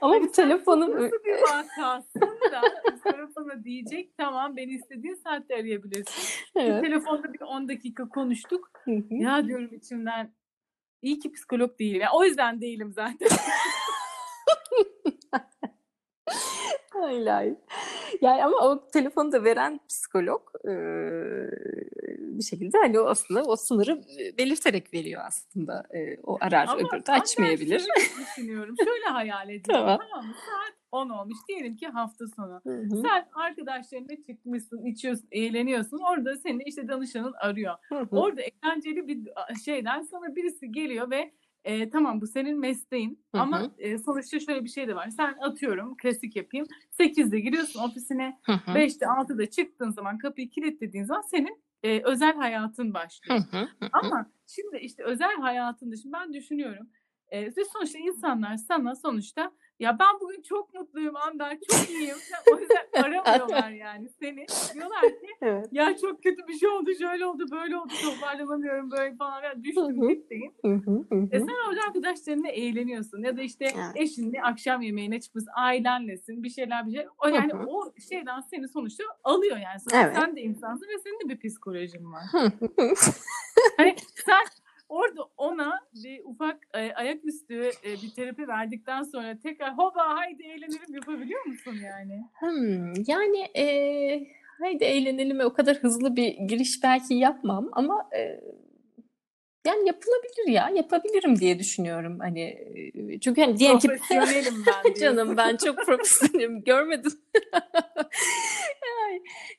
Ama Hani bu telefonun bir vakasın da sonra sana diyecek tamam beni istediğin saatte arayabilirsin. Bir Evet. telefonda bir 10 dakika konuştuk. Hı hı. Ya diyorum içimden iyi ki psikolog değilim. Yani o yüzden değilim zaten. Hayır, hayır. Yani ama o telefonu da veren psikolog eee, bir şekilde hani o aslında o sınırı belirterek veriyor aslında. Eee, o arar Ama öbürü de ama ben açmayabilir. şöyle düşünüyorum. Şöyle hayal ediyorum. Tamam. Tamam mı? Saat 10 olmuş. Diyelim ki hafta sonu. Hı hı. Sen arkadaşlarınla çıkmışsın, içiyorsun, eğleniyorsun. Orada seni işte danışanın arıyor. Hı hı. Orada eğlenceli bir şeyden sonra birisi geliyor ve e, tamam bu senin mesleğin Hı hı. ama e, sonuçta şöyle bir şey de var. Sen atıyorum klasik yapayım. 8'de giriyorsun ofisine, Hı hı. 5'te 6'da çıktığın zaman kapıyı kilitlediğin zaman senin e, özel hayatın başlıyor. hı. Hı hı. Ama şimdi işte özel hayatında şimdi ben düşünüyorum. E, ve sonuçta insanlar sana sonuçta ya ben bugün çok mutluyum Amber çok iyiyim. O yüzden aramıyorlar yani seni. Diyorlar ki Evet. ya çok kötü bir şey oldu şöyle oldu böyle oldu toparlanamıyorum böyle falan Hı düştüm gittim. E sen orada arkadaşlarınla eğleniyorsun ya da işte Evet. eşinle akşam yemeğine çıkmışsın ailenlesin bir şeyler bir şey. O yani o şeyden seni sonuçta alıyor yani. Evet. Sen de insansın ve senin de bir psikolojin var. Hani sen orada ona bir ufak e, ayaküstü e, bir terapi verdikten sonra tekrar hoba haydi eğlenelim yapabiliyor musun yani? Hmm, yani eee haydi eğlenelim o kadar hızlı bir giriş belki yapmam ama eee, yani yapılabilir ya yapabilirim diye düşünüyorum hani eee, çünkü hani diyelim ki ben canım ben çok profesyonelim görmedim.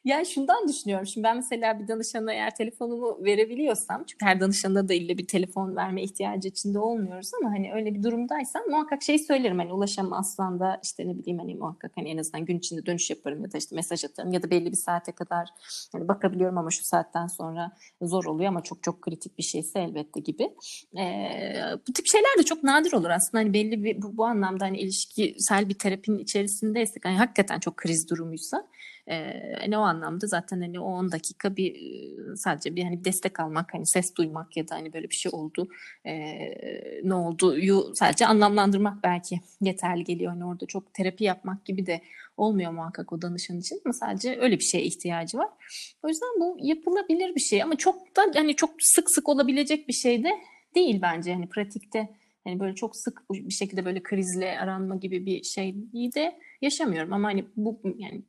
Yani şundan düşünüyorum. Şimdi ben mesela bir danışana eğer telefonumu verebiliyorsam çünkü her danışanda da ille bir telefon verme ihtiyacı içinde olmuyoruz ama hani öyle bir durumdaysam muhakkak şey söylerim hani ulaşamazsan da işte ne bileyim hani muhakkak hani en azından gün içinde dönüş yaparım ya da işte mesaj atarım ya da belli bir saate kadar hani bakabiliyorum ama şu saatten sonra zor oluyor ama çok çok kritik bir şeyse elbette gibi. Ee, bu tip şeyler de çok nadir olur aslında hani belli bir bu, bu anlamda hani ilişkisel bir terapinin içerisindeysek hani hakikaten çok kriz durumuysa e, hani o anlamda? Zaten hani o 10 dakika bir sadece bir hani destek almak hani ses duymak ya da hani böyle bir şey oldu e, ne olduğu sadece anlamlandırmak belki yeterli geliyor. Hani orada çok terapi yapmak gibi de olmuyor muhakkak o danışan için ama sadece öyle bir şeye ihtiyacı var. O yüzden bu yapılabilir bir şey ama çok da hani çok sık sık olabilecek bir şey de değil bence. Hani pratikte hani böyle çok sık bir şekilde böyle krizle aranma gibi bir şeyi de yaşamıyorum ama hani bu yani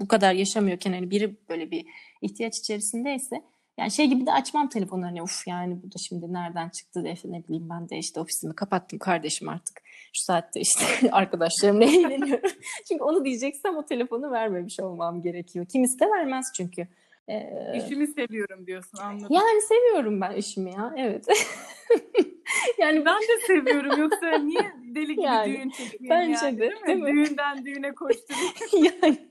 bu kadar yaşamıyorken hani biri böyle bir ihtiyaç içerisindeyse yani şey gibi de açmam telefonu hani uf yani bu da şimdi nereden çıktı de ne bileyim ben de işte ofisimi kapattım kardeşim artık şu saatte işte arkadaşlarımla eğleniyorum. çünkü onu diyeceksem o telefonu vermemiş olmam gerekiyor. Kimisi de vermez çünkü. Ee, İşimi seviyorum diyorsun anladım. yani seviyorum ben işimi ya evet. Yani ben de seviyorum yoksa niye deli gibi Yani, düğün çekmeyeyim bence yani de, değil mi? değil mi? Düğünden düğüne koşturayım. yani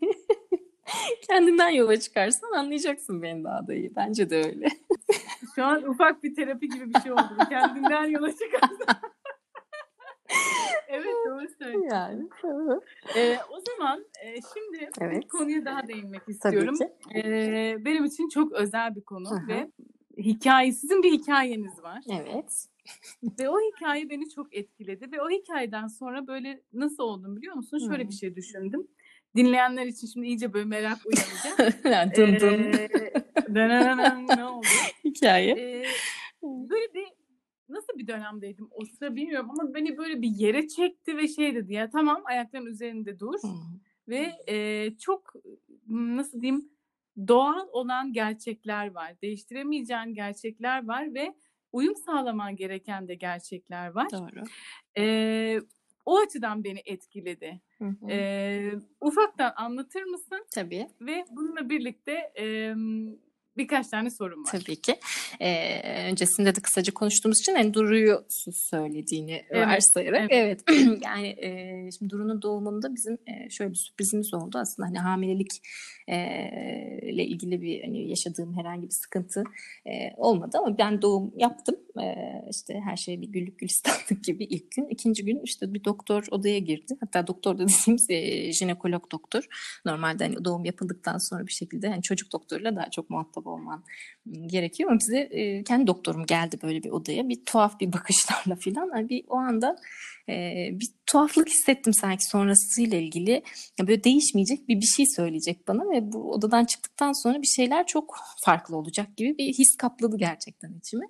Kendinden yola çıkarsan anlayacaksın beni daha da iyi. Bence de öyle. Şu an ufak bir terapi gibi bir şey oldu. Kendinden yola çıkarsan. evet doğru söylüyorsun. Yani. Ee, o zaman e, şimdi Evet. bir konuya daha değinmek istiyorum. Ee, benim için çok özel bir konu hı. ve hikaye, sizin bir hikayeniz var. Evet. Ve o hikaye beni çok etkiledi ve o hikayeden sonra böyle nasıl oldum biliyor musun? Şöyle Hı. bir şey düşündüm. Dinleyenler için şimdi iyice böyle merak uyanacak. yani dın dın. Ee, ne oldu? Hikaye. Ee, böyle bir nasıl bir dönemdeydim o sıra bilmiyorum ama beni böyle bir yere çekti ve şey dedi ya tamam ayakların üzerinde dur Hı. ve e, çok nasıl diyeyim doğal olan gerçekler var. Değiştiremeyeceğin gerçekler var ve uyum sağlaman gereken de gerçekler var. Doğru. Ee, o açıdan beni etkiledi. Hı hı. Ee, ufaktan anlatır mısın? Tabii. Ve bununla birlikte e, birkaç tane sorum var. Tabii ki. Ee, öncesinde de kısaca konuştuğumuz için hani Duru'yu söylediğini Evet, varsayarak. Evet. yani e, şimdi Duru'nun doğumunda bizim e, şöyle bir sürprizimiz oldu. Aslında hani hamilelik e, ile ilgili bir hani yaşadığım herhangi bir sıkıntı e, olmadı ama ben doğum yaptım. E, işte her şey bir güllük gülistanlık gibi ilk gün. ikinci gün işte bir doktor odaya girdi. Hatta doktor da dediğimiz e, jinekolog doktor. Normalde hani doğum yapıldıktan sonra bir şekilde hani çocuk doktoruyla daha çok muhatap olman gerekiyor ama bize kendi doktorum geldi böyle bir odaya. Bir tuhaf bir bakışlarla filan. Hani bir o anda bir tuhaflık hissettim sanki sonrasıyla ilgili. Böyle değişmeyecek bir bir şey söyleyecek bana ve bu odadan çıktıktan sonra bir şeyler çok farklı olacak gibi bir his kapladı gerçekten içimi.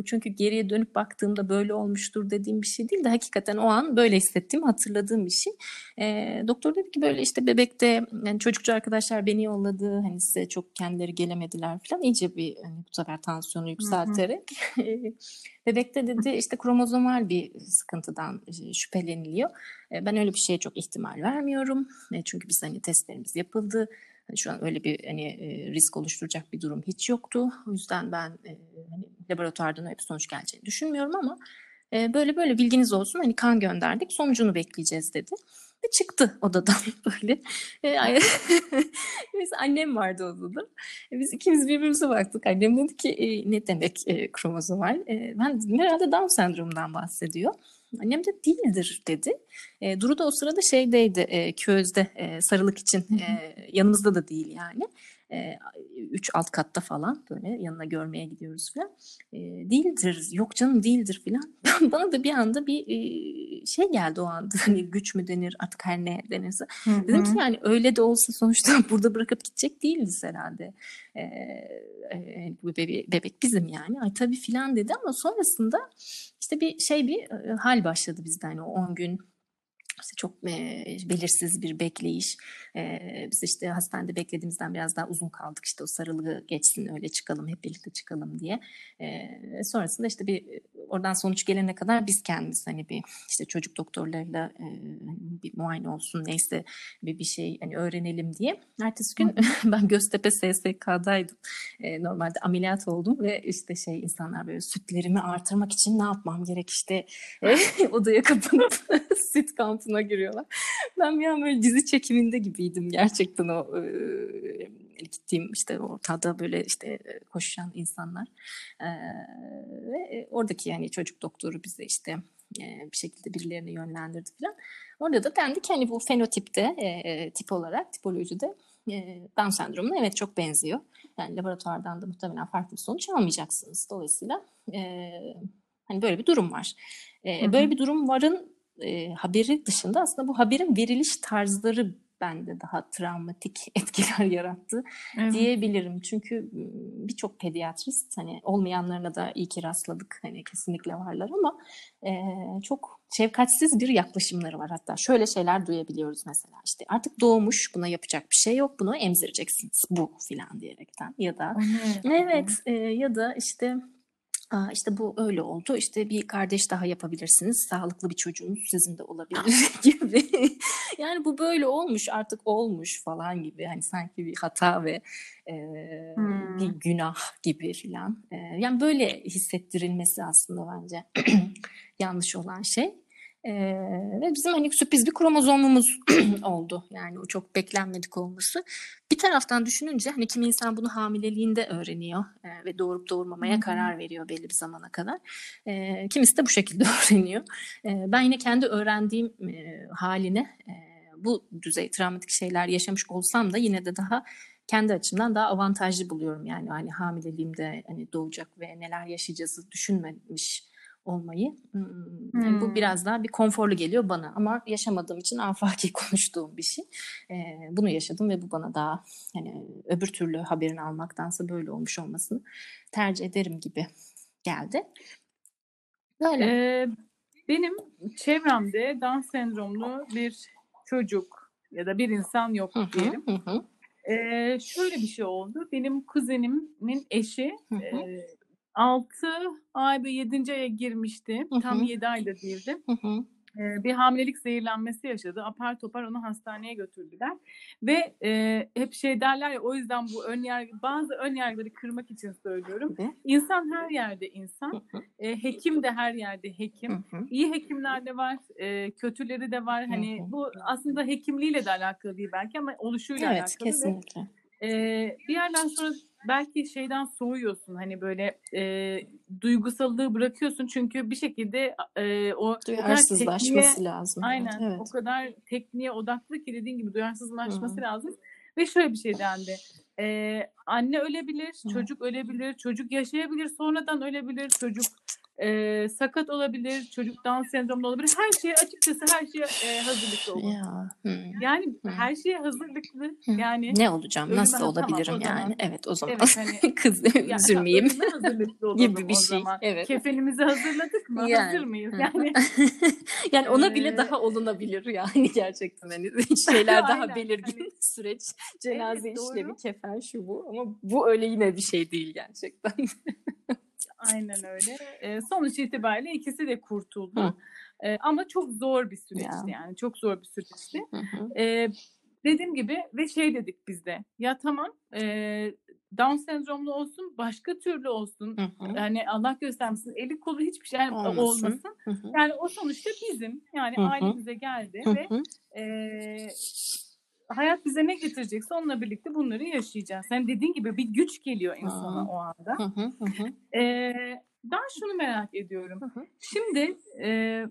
Bu çünkü geriye dönüp baktığımda böyle olmuştur dediğim bir şey değil de hakikaten o an böyle hissettiğimi hatırladığım bir şey. E, doktor dedi ki böyle işte bebekte yani çocukçu arkadaşlar beni yolladı. Hani size çok kendileri gelemediler falan. İyice bir hani bu sefer tansiyonu yükselterek. bebekte dedi işte kromozomal bir sıkıntıdan şüpheleniliyor. E, ben öyle bir şeye çok ihtimal vermiyorum. E, çünkü biz hani testlerimiz yapıldı. Hani şu an öyle bir hani e, risk oluşturacak bir durum hiç yoktu. O yüzden ben e, hani laboratuvardan öyle bir sonuç geleceğini düşünmüyorum ama e, böyle böyle bilginiz olsun. Hani kan gönderdik. Sonucunu bekleyeceğiz dedi. Ve çıktı odadan böyle. Biz annem vardı odada. Biz ikimiz birbirimize baktık. Annem dedi ki ne demek kromozomal? Ben dedim herhalde Down sendromundan bahsediyor. Annem de değildir dedi. E, Duru da o sırada şeydeydi e, közde e, sarılık için e, yanımızda da değil yani. E, üç alt katta falan böyle yanına görmeye gidiyoruz falan. E, değildir yok canım değildir falan. Bana da bir anda bir e, şey geldi o anda hani güç mü denir artık her ne denirse. Dedim ki yani öyle de olsa sonuçta burada bırakıp gidecek değiliz herhalde. E, bu bebe- bebek bizim yani. Ay tabii filan dedi ama sonrasında işte bir şey bir hal başladı bizde hani o 10 gün işte çok e, belirsiz bir bekleyiş. E, biz işte hastanede beklediğimizden biraz daha uzun kaldık. İşte o sarılığı geçsin öyle çıkalım hep birlikte çıkalım diye. E, sonrasında işte bir oradan sonuç gelene kadar biz kendimiz hani bir işte çocuk doktorlarıyla e, bir muayene olsun neyse bir bir şey hani öğrenelim diye. Ertesi gün ben Göztepe SSK'daydım. E, normalde ameliyat oldum ve işte şey insanlar böyle sütlerimi artırmak için ne yapmam gerek işte e, odaya kapanıp süt kampına giriyorlar. Ben bir an böyle dizi çekiminde gibiydim gerçekten o e, gittiğim işte ortada böyle işte koşan insanlar e, ve oradaki yani çocuk doktoru bize işte e, bir şekilde birilerini yönlendirdi falan. Orada da dendi ki hani bu fenotipte e, tip olarak tipolojide e, Down sendromuna evet çok benziyor. Yani laboratuvardan da muhtemelen farklı bir sonuç almayacaksınız. Dolayısıyla e, hani böyle bir durum var. E, Hı hı. böyle bir durum varın e, haberi dışında aslında bu haberin veriliş tarzları bende daha travmatik etkiler yarattı Evet. diyebilirim. Çünkü birçok pediatrist hani olmayanlarına da iyi ki rastladık. Hani kesinlikle varlar ama e, çok şefkatsiz bir yaklaşımları var. Hatta şöyle şeyler duyabiliyoruz mesela. işte artık doğmuş buna yapacak bir şey yok. Bunu emzireceksiniz bu filan diyerekten. Ya da ne? Evet e, ya da işte Aa, işte bu öyle oldu. İşte bir kardeş daha yapabilirsiniz. Sağlıklı bir çocuğunuz sizin de olabilir gibi. yani bu böyle olmuş artık olmuş falan gibi. Hani sanki bir hata ve e, Hmm. bir günah gibi filan. E, yani böyle hissettirilmesi aslında bence yanlış olan şey. Ee, ve bizim hani sürpriz bir kromozomumuz oldu. Yani o çok beklenmedik olması. Bir taraftan düşününce hani kimi insan bunu hamileliğinde öğreniyor e, ve doğurup doğurmamaya Hı. karar veriyor belli bir zamana kadar. E, kimisi de bu şekilde öğreniyor. E, ben yine kendi öğrendiğim e, haline e, bu düzey travmatik şeyler yaşamış olsam da yine de daha kendi açımdan daha avantajlı buluyorum. Yani hani hamileliğimde hani doğacak ve neler yaşayacağızı düşünmemiş olmayı. Hmm. Bu biraz daha bir konforlu geliyor bana ama yaşamadığım için afaki konuştuğum bir şey. Ee, bunu yaşadım ve bu bana daha hani öbür türlü haberini almaktansa böyle olmuş olmasını tercih ederim gibi geldi. Böyle. Ee, benim çevremde Down sendromlu bir çocuk ya da bir insan yok Hı hı, diyelim. hı hı, Ee, şöyle bir şey oldu. Benim kuzenimin eşi hı hı, e, 6 ay ve 7. aya girmişti. Tam hı. 7 ayda değildi. bir hamilelik zehirlenmesi yaşadı. Apar topar onu hastaneye götürdüler. Ve e, hep şey derler ya o yüzden bu ön yargı, bazı ön yargıları kırmak için söylüyorum. İnsan her yerde insan. hı, E, hekim de her yerde hekim. İyi hekimler de var, e, kötüleri de var. Hani bu aslında hekimliğiyle de alakalı değil belki ama oluşuyla Evet alakalı. Ve, kesinlikle. e, bir yerden sonra belki şeyden soğuyorsun. Hani böyle e, duygusallığı bırakıyorsun çünkü bir şekilde e, o o kadar tekniğe lazım. Evet, aynen o evet. kadar tekniğe odaklı ki dediğin gibi duyarsızlaşması hı, lazım. Ve şöyle bir şey dendi. E, anne ölebilir, hı çocuk ölebilir, çocuk yaşayabilir, sonradan ölebilir, çocuk e, sakat olabilir, çocuk Down sendromlu olabilir. Her şeye açıkçası her şeye e, hazırlıklı olun. Ya. Hı. Yani Hı. her şeye hazırlıklı. Hı. Yani Ne olacağım? Nasıl tamam olabilirim o yani? zaman. Evet o zaman Evet hani kız tamam üzülmeyeyim gibi bir şey. Evet. Kefenimizi hazırladık mı? Hazır Yani. mıyız? Hı hı. Yani Yani ona bile daha olunabilir yani gerçekten hani şeyler daha aynen belirgin hani süreç evet cenaze işlemi doğru. kefen şu bu ama bu öyle yine bir şey değil gerçekten. Aynen öyle. E, sonuç itibariyle ikisi de Hı. kurtuldu. E, ama çok zor bir Ya. süreçti yani. Çok zor bir süreçti. Hı hı. E, dediğim gibi ve şey dedik biz de. Ya tamam e, Down sendromlu olsun başka türlü olsun. Hı hı. Yani Allah göstermesin eli kolu hiçbir şey yani Olmasın. olmasın. Hı hı. Yani o sonuçta bizim. Yani Hı hı. ailemize geldi Hı ve hı. e, hayat bize ne getirecekse onunla birlikte bunları yaşayacağız. Sen dediğin gibi bir güç geliyor insana Hı. o anda. Hı hı. Hı. Ee, ben şunu merak ediyorum. Hı hı. Şimdi e,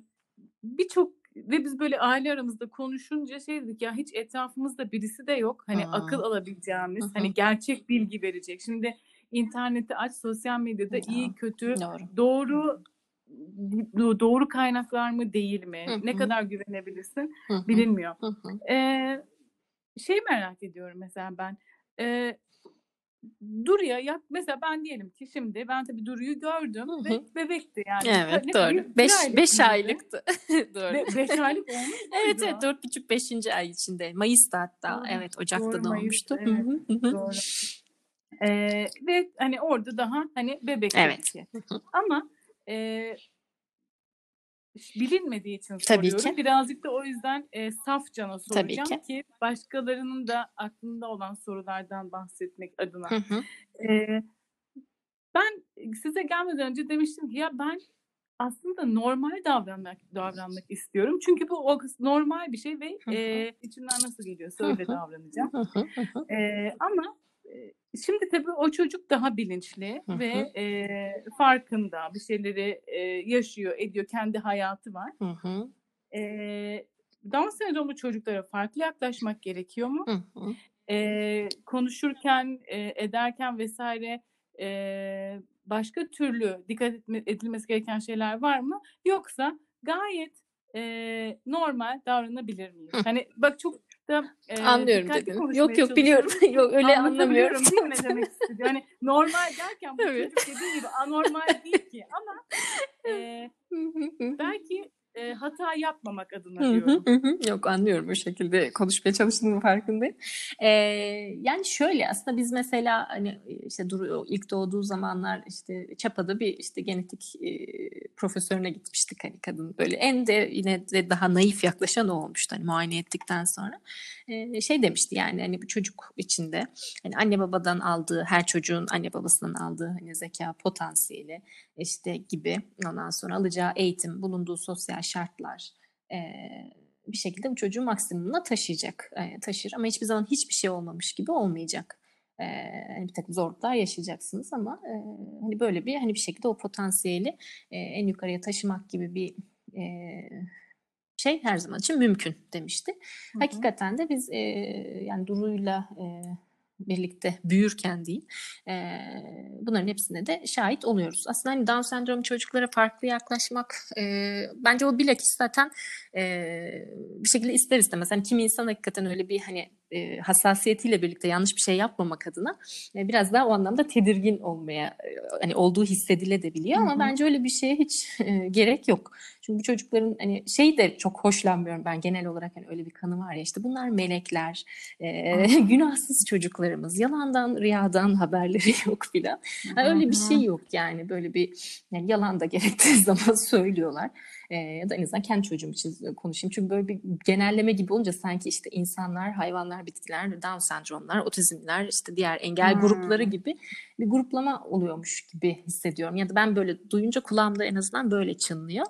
birçok ve biz böyle aile aramızda konuşunca şey dedik ya hiç etrafımızda birisi de yok. Hani akıl Hı. alabileceğimiz, Hı hı. hani gerçek bilgi verecek. Şimdi interneti aç, sosyal medyada Ya. iyi, kötü, Doğru. doğru doğru kaynaklar mı değil mi? Hı Ne kadar güvenebilirsin Hı hı. bilinmiyor. Hı hı. Ee, şey merak ediyorum mesela ben. Ee, Duru'ya ya mesela ben diyelim ki şimdi ben tabii Duru'yu gördüm Hı ve bebekti yani. Evet ne doğru. Bir, bir 5 aylık 5 mıydı? aylıktı. doğru. Be- beş aylık olmuş Evet evet dört buçuk beşinci ay içinde. Mayıs'ta hatta. Doğru. Evet Ocak'ta Doğru doğmuştu. Evet. Doğru. Ee, ve hani orada daha hani bebek Evet. Ama e, bilinmediği için Tabii soruyorum. ki. Birazcık da o yüzden e, saf cana Tabii soracağım ki. ki başkalarının da aklında olan sorulardan bahsetmek adına. Hı hı. Ee, ben size gelmeden önce demiştim ki ya ben aslında normal davranmak davranmak istiyorum. Çünkü bu normal bir şey ve Hı hı. e, içimden nasıl geliyorsa Hı öyle hı. davranacağım. Hı. E, ama e, şimdi tabii o çocuk daha bilinçli ve e, farkında bir şeyleri e, yaşıyor, ediyor, kendi hayatı var. Hı hı. E, Down sendromlu çocuklara farklı yaklaşmak gerekiyor mu? E, konuşurken, e, ederken vesaire e, başka türlü dikkat etme, edilmesi gereken şeyler var mı? Yoksa gayet e, normal davranabilir miyiz? Hı. Hani bak çok da e, Anlıyorum dikkatli dedin. konuşmaya Yok yok biliyorum. Yok öyle anlamıyorum. değil mi ne demek istediğimi? Hani normal derken bu Evet. çocuk dediğin gibi anormal değil ki ama e, belki e, hata yapmamak adına Hı diyorum. hı hı. Yok anlıyorum bu şekilde konuşmaya çalıştığımın farkındayım. Ee, yani şöyle aslında biz mesela hani işte Duru ilk doğduğu zamanlar işte Çapa'da bir işte genetik e, profesörüne gitmiştik hani kadın böyle en de yine de daha naif yaklaşan o olmuştu hani muayene ettikten sonra Ee, şey demişti yani hani bu çocuk içinde hani anne babadan aldığı her çocuğun anne babasından aldığı hani zeka potansiyeli işte gibi ondan sonra alacağı eğitim bulunduğu sosyal şartlar e, bir şekilde bu çocuğu maksimumuna taşıyacak. E, taşır ama hiçbir zaman hiçbir şey olmamış gibi olmayacak. E, bir takım zorluklar yaşayacaksınız ama e, hani böyle bir hani bir şekilde o potansiyeli e, en yukarıya taşımak gibi bir e, şey her zaman için mümkün demişti. Hı hı. Hakikaten de biz e, yani Duru'yla e, birlikte büyürken diyeyim e, bunların hepsine de şahit oluyoruz. Aslında hani Down sendromu çocuklara farklı yaklaşmak e, bence o bilakis zaten e, bir şekilde ister istemez. Hani kimi insan hakikaten öyle bir hani e, hassasiyetiyle birlikte yanlış bir şey yapmamak adına e, biraz daha o anlamda tedirgin olmaya e, hani olduğu hissedilebiliyor ama bence öyle bir şeye hiç e, gerek yok. Çünkü bu çocukların hani şey de çok hoşlanmıyorum ben genel olarak hani öyle bir kanı var ya işte bunlar melekler, e, günahsız çocuklarımız, yalandan riyadan haberleri yok filan. Yani öyle bir şey yok yani böyle bir yani yalan da gerektiği zaman söylüyorlar. E, ya da en azından kendi çocuğum için konuşayım. Çünkü böyle bir genelleme gibi olunca sanki işte insanlar, hayvanlar, bitkiler, Down sendromlar, otizmler, işte diğer engel hmm. grupları gibi bir gruplama oluyormuş gibi hissediyorum. Ya da ben böyle duyunca kulağımda en azından böyle çınlıyor.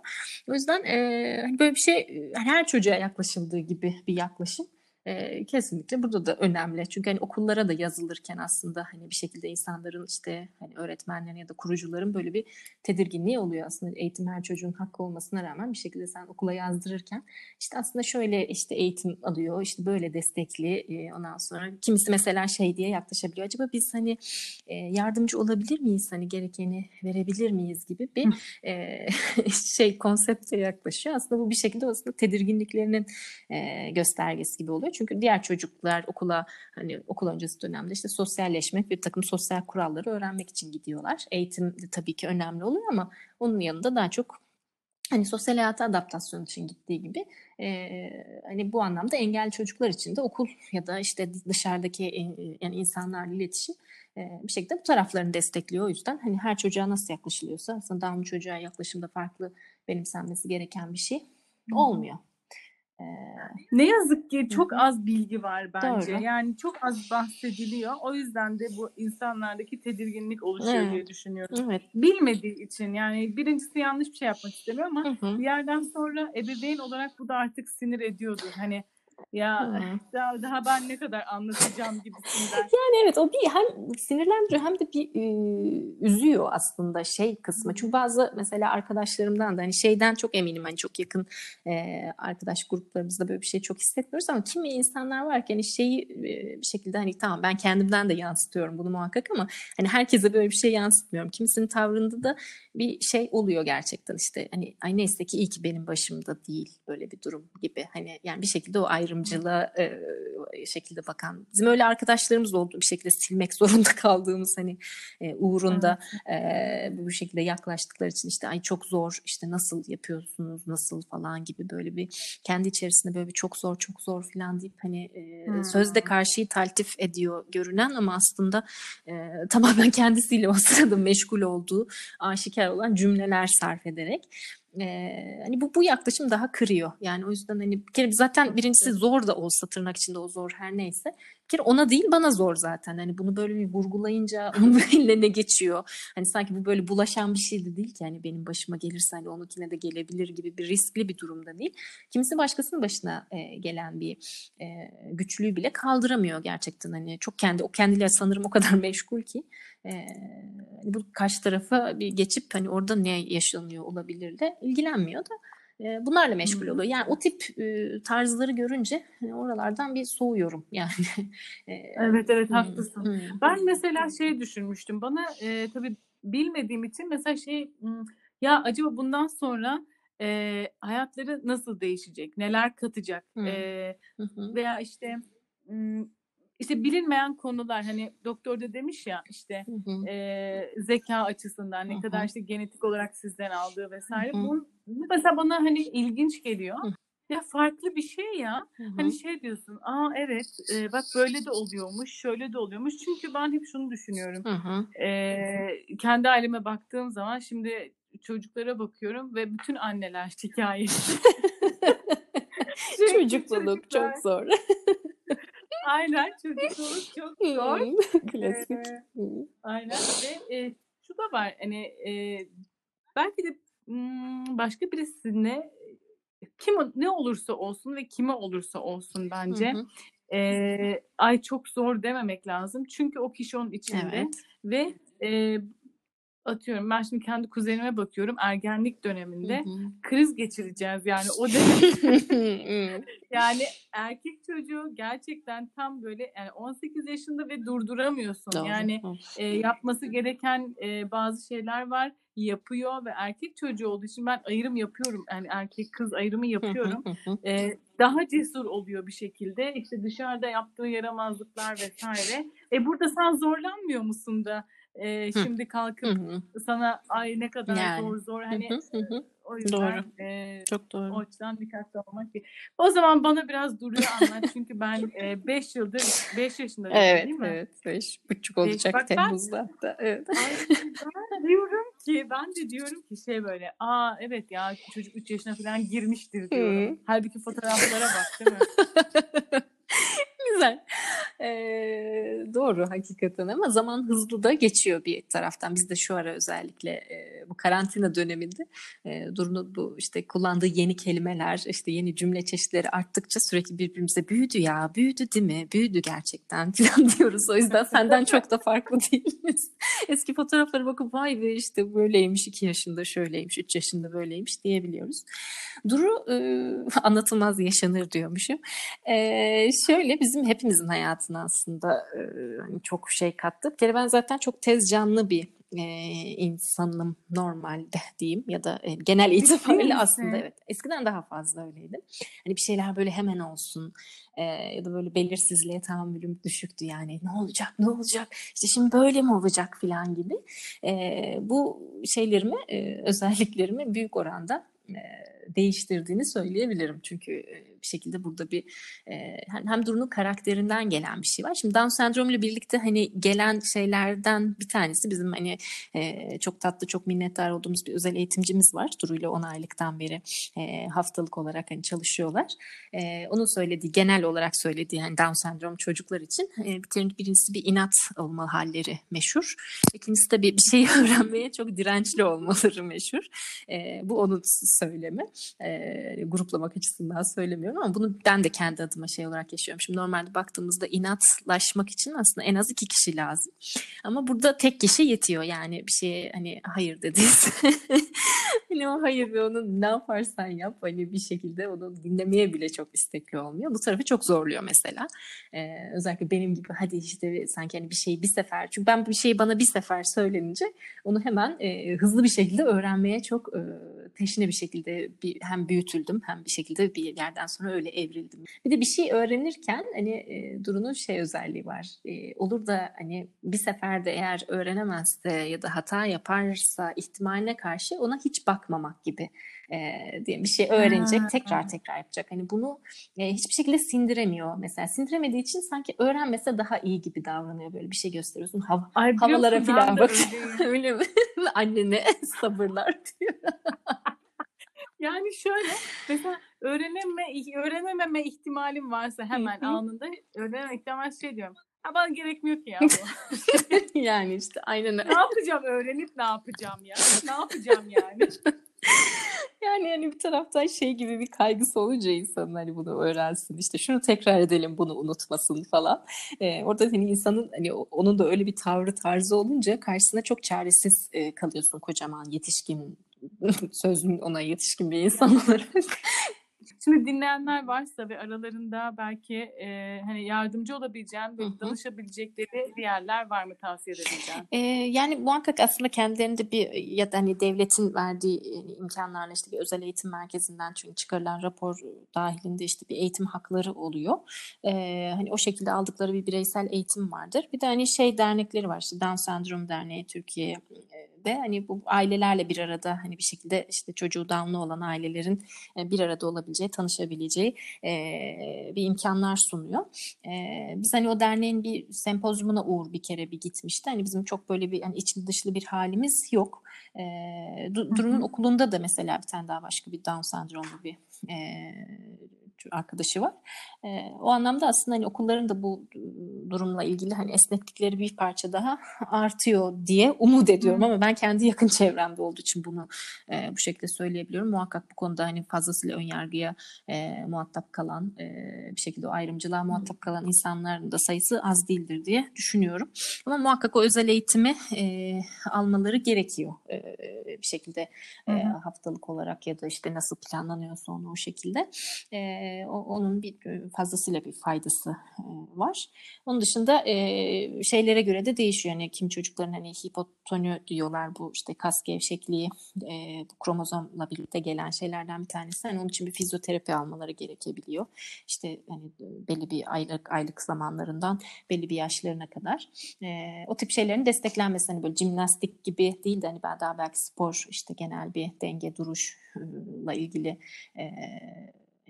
O yüzden e, böyle bir şey her çocuğa yaklaşıldığı gibi bir yaklaşım e, kesinlikle burada da önemli. Çünkü hani okullara da yazılırken aslında hani bir şekilde insanların işte hani öğretmenlerin ya da kurucuların böyle bir tedirginliği oluyor aslında. Eğitim her çocuğun hakkı olmasına rağmen bir şekilde sen okula yazdırırken işte aslında şöyle işte eğitim alıyor, işte böyle destekli e, ondan sonra kimisi mesela şey diye yaklaşabiliyor. Acaba biz hani e, yardımcı olabilir miyiz? Hani gerekeni verebilir miyiz gibi bir e, şey konsepte yaklaşıyor. Aslında bu bir şekilde aslında tedirginliklerinin e, göstergesi gibi oluyor. Çünkü diğer çocuklar okula hani okul öncesi dönemde işte sosyalleşmek bir takım sosyal kuralları öğrenmek için gidiyorlar. Eğitim de tabii ki önemli oluyor ama onun yanında daha çok hani sosyal hayata adaptasyon için gittiği gibi e, hani bu anlamda engelli çocuklar için de okul ya da işte dışarıdaki yani insanlarla iletişim e, bir şekilde bu taraflarını destekliyor. O yüzden hani her çocuğa nasıl yaklaşılıyorsa aslında Down çocuğa yaklaşımda farklı benimsenmesi gereken bir şey olmuyor. Ne yazık ki çok az bilgi var bence. Doğru. Yani çok az bahsediliyor. O yüzden de bu insanlardaki tedirginlik oluşuyor evet. diye düşünüyorum. Evet. Bilmediği için yani birincisi yanlış bir şey yapmak istemiyor ama hı hı. bir yerden sonra ebeveyn olarak bu da artık sinir ediyordur. Hani ya daha, daha ben ne kadar anlatacağım gibisinden. Yani evet o bir hem sinirlendiriyor hem de bir e, üzüyor aslında şey kısmı. Çünkü bazı mesela arkadaşlarımdan da hani şeyden çok eminim hani çok yakın e, arkadaş gruplarımızda böyle bir şey çok hissetmiyoruz ama kimi insanlar var ki hani şeyi e, bir şekilde hani tamam ben kendimden de yansıtıyorum bunu muhakkak ama hani herkese böyle bir şey yansıtmıyorum. Kimisinin tavrında da bir şey oluyor gerçekten işte hani ay neyse ki iyi ki benim başımda değil böyle bir durum gibi. Hani yani bir şekilde o ayrımcılığa e, şekilde bakan. Bizim öyle arkadaşlarımız oldu. Bir şekilde silmek zorunda kaldığımız hani e, uğrunda e, bu şekilde yaklaştıkları için işte ay çok zor işte nasıl yapıyorsunuz nasıl? falan gibi böyle bir kendi içerisinde böyle bir çok zor çok zor falan deyip hani e, hmm. sözde karşıyı taltif ediyor görünen ama aslında e, tamamen kendisiyle o sırada meşgul olduğu aşikar olan cümleler sarf ederek ee, hani bu bu yaklaşım daha kırıyor. Yani o yüzden hani bir kere zaten birincisi zor da olsa tırnak içinde o zor her neyse. Kere ona değil bana zor zaten. Hani bunu böyle bir vurgulayınca onun eline ne geçiyor. Hani sanki bu böyle bulaşan bir şey de değil ki. Hani benim başıma gelirse hani onunkine de gelebilir gibi bir riskli bir durumda değil. Kimisi başkasının başına e, gelen bir e, güçlüğü bile kaldıramıyor gerçekten. Hani çok kendi o kendiyle sanırım o kadar meşgul ki e, bu karşı tarafa bir geçip hani orada ne yaşanıyor olabilir de ilgilenmiyor da e, bunlarla meşgul oluyor. Yani o tip e, tarzları görünce hani oralardan bir soğuyorum yani. e, evet evet haklısın. Hmm. Ben mesela şey düşünmüştüm. Bana e, tabii bilmediğim için mesela şey ya acaba bundan sonra e, hayatları nasıl değişecek? Neler katacak? Hmm. E, veya işte işte bilinmeyen konular hani doktor da demiş ya işte hı hı. E, zeka açısından ne hı hı. kadar işte genetik olarak sizden aldığı vesaire. Hı hı. Bu, bu mesela bana hani ilginç geliyor. Hı. Ya farklı bir şey ya. Hı hı. Hani şey diyorsun. Aa evet e, bak böyle de oluyormuş, şöyle de oluyormuş. Çünkü ben hep şunu düşünüyorum. Hı hı. E, kendi aileme baktığım zaman şimdi çocuklara bakıyorum ve bütün anneler şikayetçi. Çocukluluk çok zor. Aynen çocukluk çok zor. Klasik. Ee, aynen ve e, şu da var hani e, belki de başka birisine kim ne olursa olsun ve kime olursa olsun bence Hı hı. eee, ay çok zor dememek lazım. Çünkü o kişi onun içinde Evet. ve eee, atıyorum ben şimdi kendi kuzenime bakıyorum ergenlik Hı döneminde hı. kriz geçireceğiz yani o dönem yani erkek çocuğu gerçekten tam böyle yani 18 yaşında ve durduramıyorsun. Doğru. Yani Hı. e, yapması gereken e, bazı şeyler var yapıyor ve erkek çocuğu olduğu için ben ayrım yapıyorum. Yani erkek kız ayrımı Hı hı, yapıyorum. hı hı. E, daha cesur oluyor bir şekilde. İşte dışarıda yaptığı yaramazlıklar vesaire. E burada sen zorlanmıyor musun da e, şimdi kalkıp sana ay ne kadar Yani. zor zor hani o yüzden Doğru. e, Çok doğru. o açıdan dikkatli olmak iyi. O zaman bana biraz Duru'yu anlat. Çünkü ben 5 yıldır 5 yaşında Evet, değil mi? evet. Beş buçuk Beş. olacak Bak ben Temmuz'da hatta. Evet. ay ben diyorum ki ben de diyorum ki şey böyle aa evet ya çocuk 3 yaşına falan girmiştir diyorum. Halbuki fotoğraflara bak değil mi? Güzel. Ee, doğru hakikaten ama zaman hızlı da geçiyor bir taraftan. Biz de şu ara özellikle e, bu karantina döneminde e, Duru'nun bu işte kullandığı yeni kelimeler, işte yeni cümle çeşitleri arttıkça sürekli birbirimize büyüdü ya, büyüdü değil mi? Büyüdü gerçekten falan diyoruz. O yüzden senden çok da farklı değiliz. Eski fotoğraflara bakıp vay be işte böyleymiş, iki yaşında şöyleymiş, üç yaşında böyleymiş diyebiliyoruz. Duru e, anlatılmaz yaşanır diyormuşum. Ee, şöyle bizim hepimizin hayatına aslında e, hani çok şey kattı. Bir kere ben zaten çok tez canlı bir e, insanım normalde diyeyim ya da e, genel itibariyle aslında evet. Eskiden daha fazla öyleydim. Hani bir şeyler böyle hemen olsun e, ya da böyle belirsizliğe tahammülüm düşüktü yani ne olacak ne olacak işte şimdi böyle mi olacak falan gibi. E, bu şeylerimi e, özelliklerimi büyük oranda e, değiştirdiğini söyleyebilirim. Çünkü e, bir şekilde burada bir e, hem Duru'nun karakterinden gelen bir şey var. Şimdi Down sendromu ile birlikte hani gelen şeylerden bir tanesi bizim hani e, çok tatlı, çok minnettar olduğumuz bir özel eğitimcimiz var. Duru ile 10 aylıktan beri haftalık olarak hani çalışıyorlar. Onun söylediği, genel olarak söylediği hani Down sendromu çocuklar için birincisi bir inat olma halleri meşhur. İkincisi de bir, şeyi öğrenmeye çok dirençli olmaları meşhur. Bu onun söylemi. E, gruplamak açısından söylemiyorum ama bunu ben de kendi adıma şey olarak yaşıyorum. Şimdi normalde baktığımızda inatlaşmak için aslında en az iki kişi lazım. Ama burada tek kişi yetiyor. Yani bir şeye hani hayır dediyse hani o hayır ve onu ne yaparsan yap hani bir şekilde onu dinlemeye bile çok istekli olmuyor. Bu tarafı çok zorluyor mesela. Ee, özellikle benim gibi hadi işte sanki hani bir şeyi bir sefer çünkü ben bir şeyi bana bir sefer söylenince onu hemen e, hızlı bir şekilde öğrenmeye çok e, teşne bir şekilde bir, hem büyütüldüm hem bir şekilde bir yerden sonra öyle evrildim. Bir de bir şey öğrenirken hani e, Duru'nun şey özelliği var. E, olur da hani bir seferde eğer öğrenemezse ya da hata yaparsa ihtimaline karşı ona hiç bakmamak gibi e, diye bir şey öğrenecek Ha. tekrar tekrar yapacak. Hani bunu e, hiçbir şekilde sindiremiyor. Mesela sindiremediği için sanki öğrenmese daha iyi gibi davranıyor. Böyle bir şey gösteriyorsun. Hav Ay havalara falan de bak. öyleyim. Öyle mi? Annene sabırlar Yani şöyle mesela öğreneme, öğrenememe ihtimalim varsa hemen anında öğrenemem ihtimal şey diyorum. Ha bana gerekmiyor ki ya bu. yani işte aynen öyle. ne yapacağım öğrenip ne yapacağım ya? Ne yapacağım yani? Yani hani bir taraftan şey gibi bir kaygısı olunca insanın hani bunu öğrensin işte şunu tekrar edelim bunu unutmasın falan. Ee, orada hani insanın hani onun da öyle bir tavrı tarzı olunca karşısına çok çaresiz e, kalıyorsun kocaman yetişkin sözün ona yetişkin bir insan olarak. Şimdi dinleyenler varsa ve aralarında belki e, hani yardımcı olabileceğim ve danışabilecekleri bir yerler var mı tavsiye edebileceğim? Ee, yani muhakkak aslında kendilerinde bir ya da hani devletin verdiği e, imkanlarla işte bir özel eğitim merkezinden çünkü çıkarılan rapor dahilinde işte bir eğitim hakları oluyor. Ee, hani o şekilde aldıkları bir bireysel eğitim vardır. Bir de hani şey dernekleri var işte Down Sendrom Derneği Türkiye'de hani bu ailelerle bir arada hani bir şekilde işte çocuğu Down'lu olan ailelerin e, bir arada olabileceği, tanışabileceği e, bir imkanlar sunuyor. Ee, biz hani o derneğin bir sempozyumuna Uğur bir kere bir gitmişti. Hani bizim çok böyle bir hani içli dışlı bir halimiz yok. Du- Hı Duru'nun hı. okulunda da mesela bir tane daha başka bir Down sendromlu bir e, arkadaşı var. E, o anlamda aslında hani okulların da bu durumla ilgili hani esneklikleri bir parça daha artıyor diye umut ediyorum ama ben kendi yakın çevremde olduğu için bunu e, bu şekilde söyleyebiliyorum. Muhakkak bu konuda hani fazlasıyla önyargıya e, muhatap kalan e, bir şekilde o ayrımcılığa muhatap kalan insanların da sayısı az değildir diye düşünüyorum. Ama muhakkak o özel eğitimi e, almaları gerekiyor e, bir şekilde e, haftalık olarak ya da işte nasıl planlanıyorsa onu o şekilde. E, onun bir fazlasıyla bir faydası e, var. Onun dışında e, şeylere göre de değişiyor. Yani kim çocukların hani hipotoni diyorlar bu işte kas gevşekliği e, bu kromozomla birlikte gelen şeylerden bir tanesi. Yani onun için bir fizyoterapi almaları gerekebiliyor. İşte hani belli bir aylık aylık zamanlarından belli bir yaşlarına kadar. E, o tip şeylerin desteklenmesi hani böyle jimnastik gibi değil de hani daha belki spor işte genel bir denge duruşla ilgili e,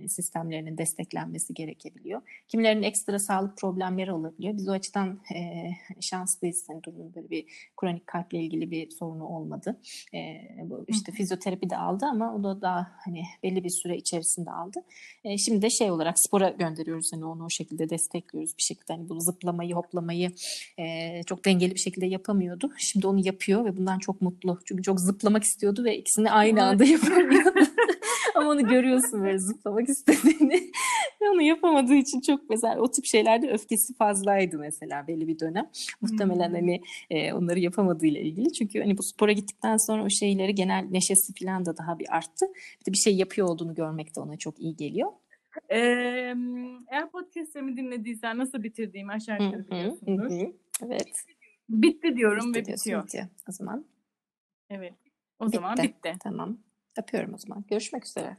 sistemlerinin desteklenmesi gerekebiliyor. Kimilerinin ekstra sağlık problemleri olabiliyor. Biz o açıdan e, şanslıyız. Yani durumun böyle bir kronik kalple ilgili bir sorunu olmadı. E, bu işte fizyoterapi de aldı ama o da daha hani belli bir süre içerisinde aldı. E, şimdi de şey olarak spora gönderiyoruz. Hani onu o şekilde destekliyoruz bir şekilde. Hani bu zıplamayı, hoplamayı e, çok dengeli bir şekilde yapamıyordu. Şimdi onu yapıyor ve bundan çok mutlu. Çünkü çok zıplamak istiyordu ve ikisini aynı anda yapamıyordu. Ama onu görüyorsun böyle zıplamak istediğini. onu yapamadığı için çok mesela o tip şeylerde öfkesi fazlaydı mesela belli bir dönem. Muhtemelen hani e, onları yapamadığıyla ilgili. Çünkü hani bu spora gittikten sonra o şeyleri genel neşesi falan da daha bir arttı. Bir de bir şey yapıyor olduğunu görmek de ona çok iyi geliyor. Ee, eğer podcast'lerimi dinlediysen nasıl bitirdiğimi aşağı yukarı biliyorsundur. Evet. Bitti diyorum bitti ve bitiyor. Bitiyor. O zaman. Evet. O bitti. zaman bitti. Tamam. Öpüyorum o zaman. Görüşmek üzere.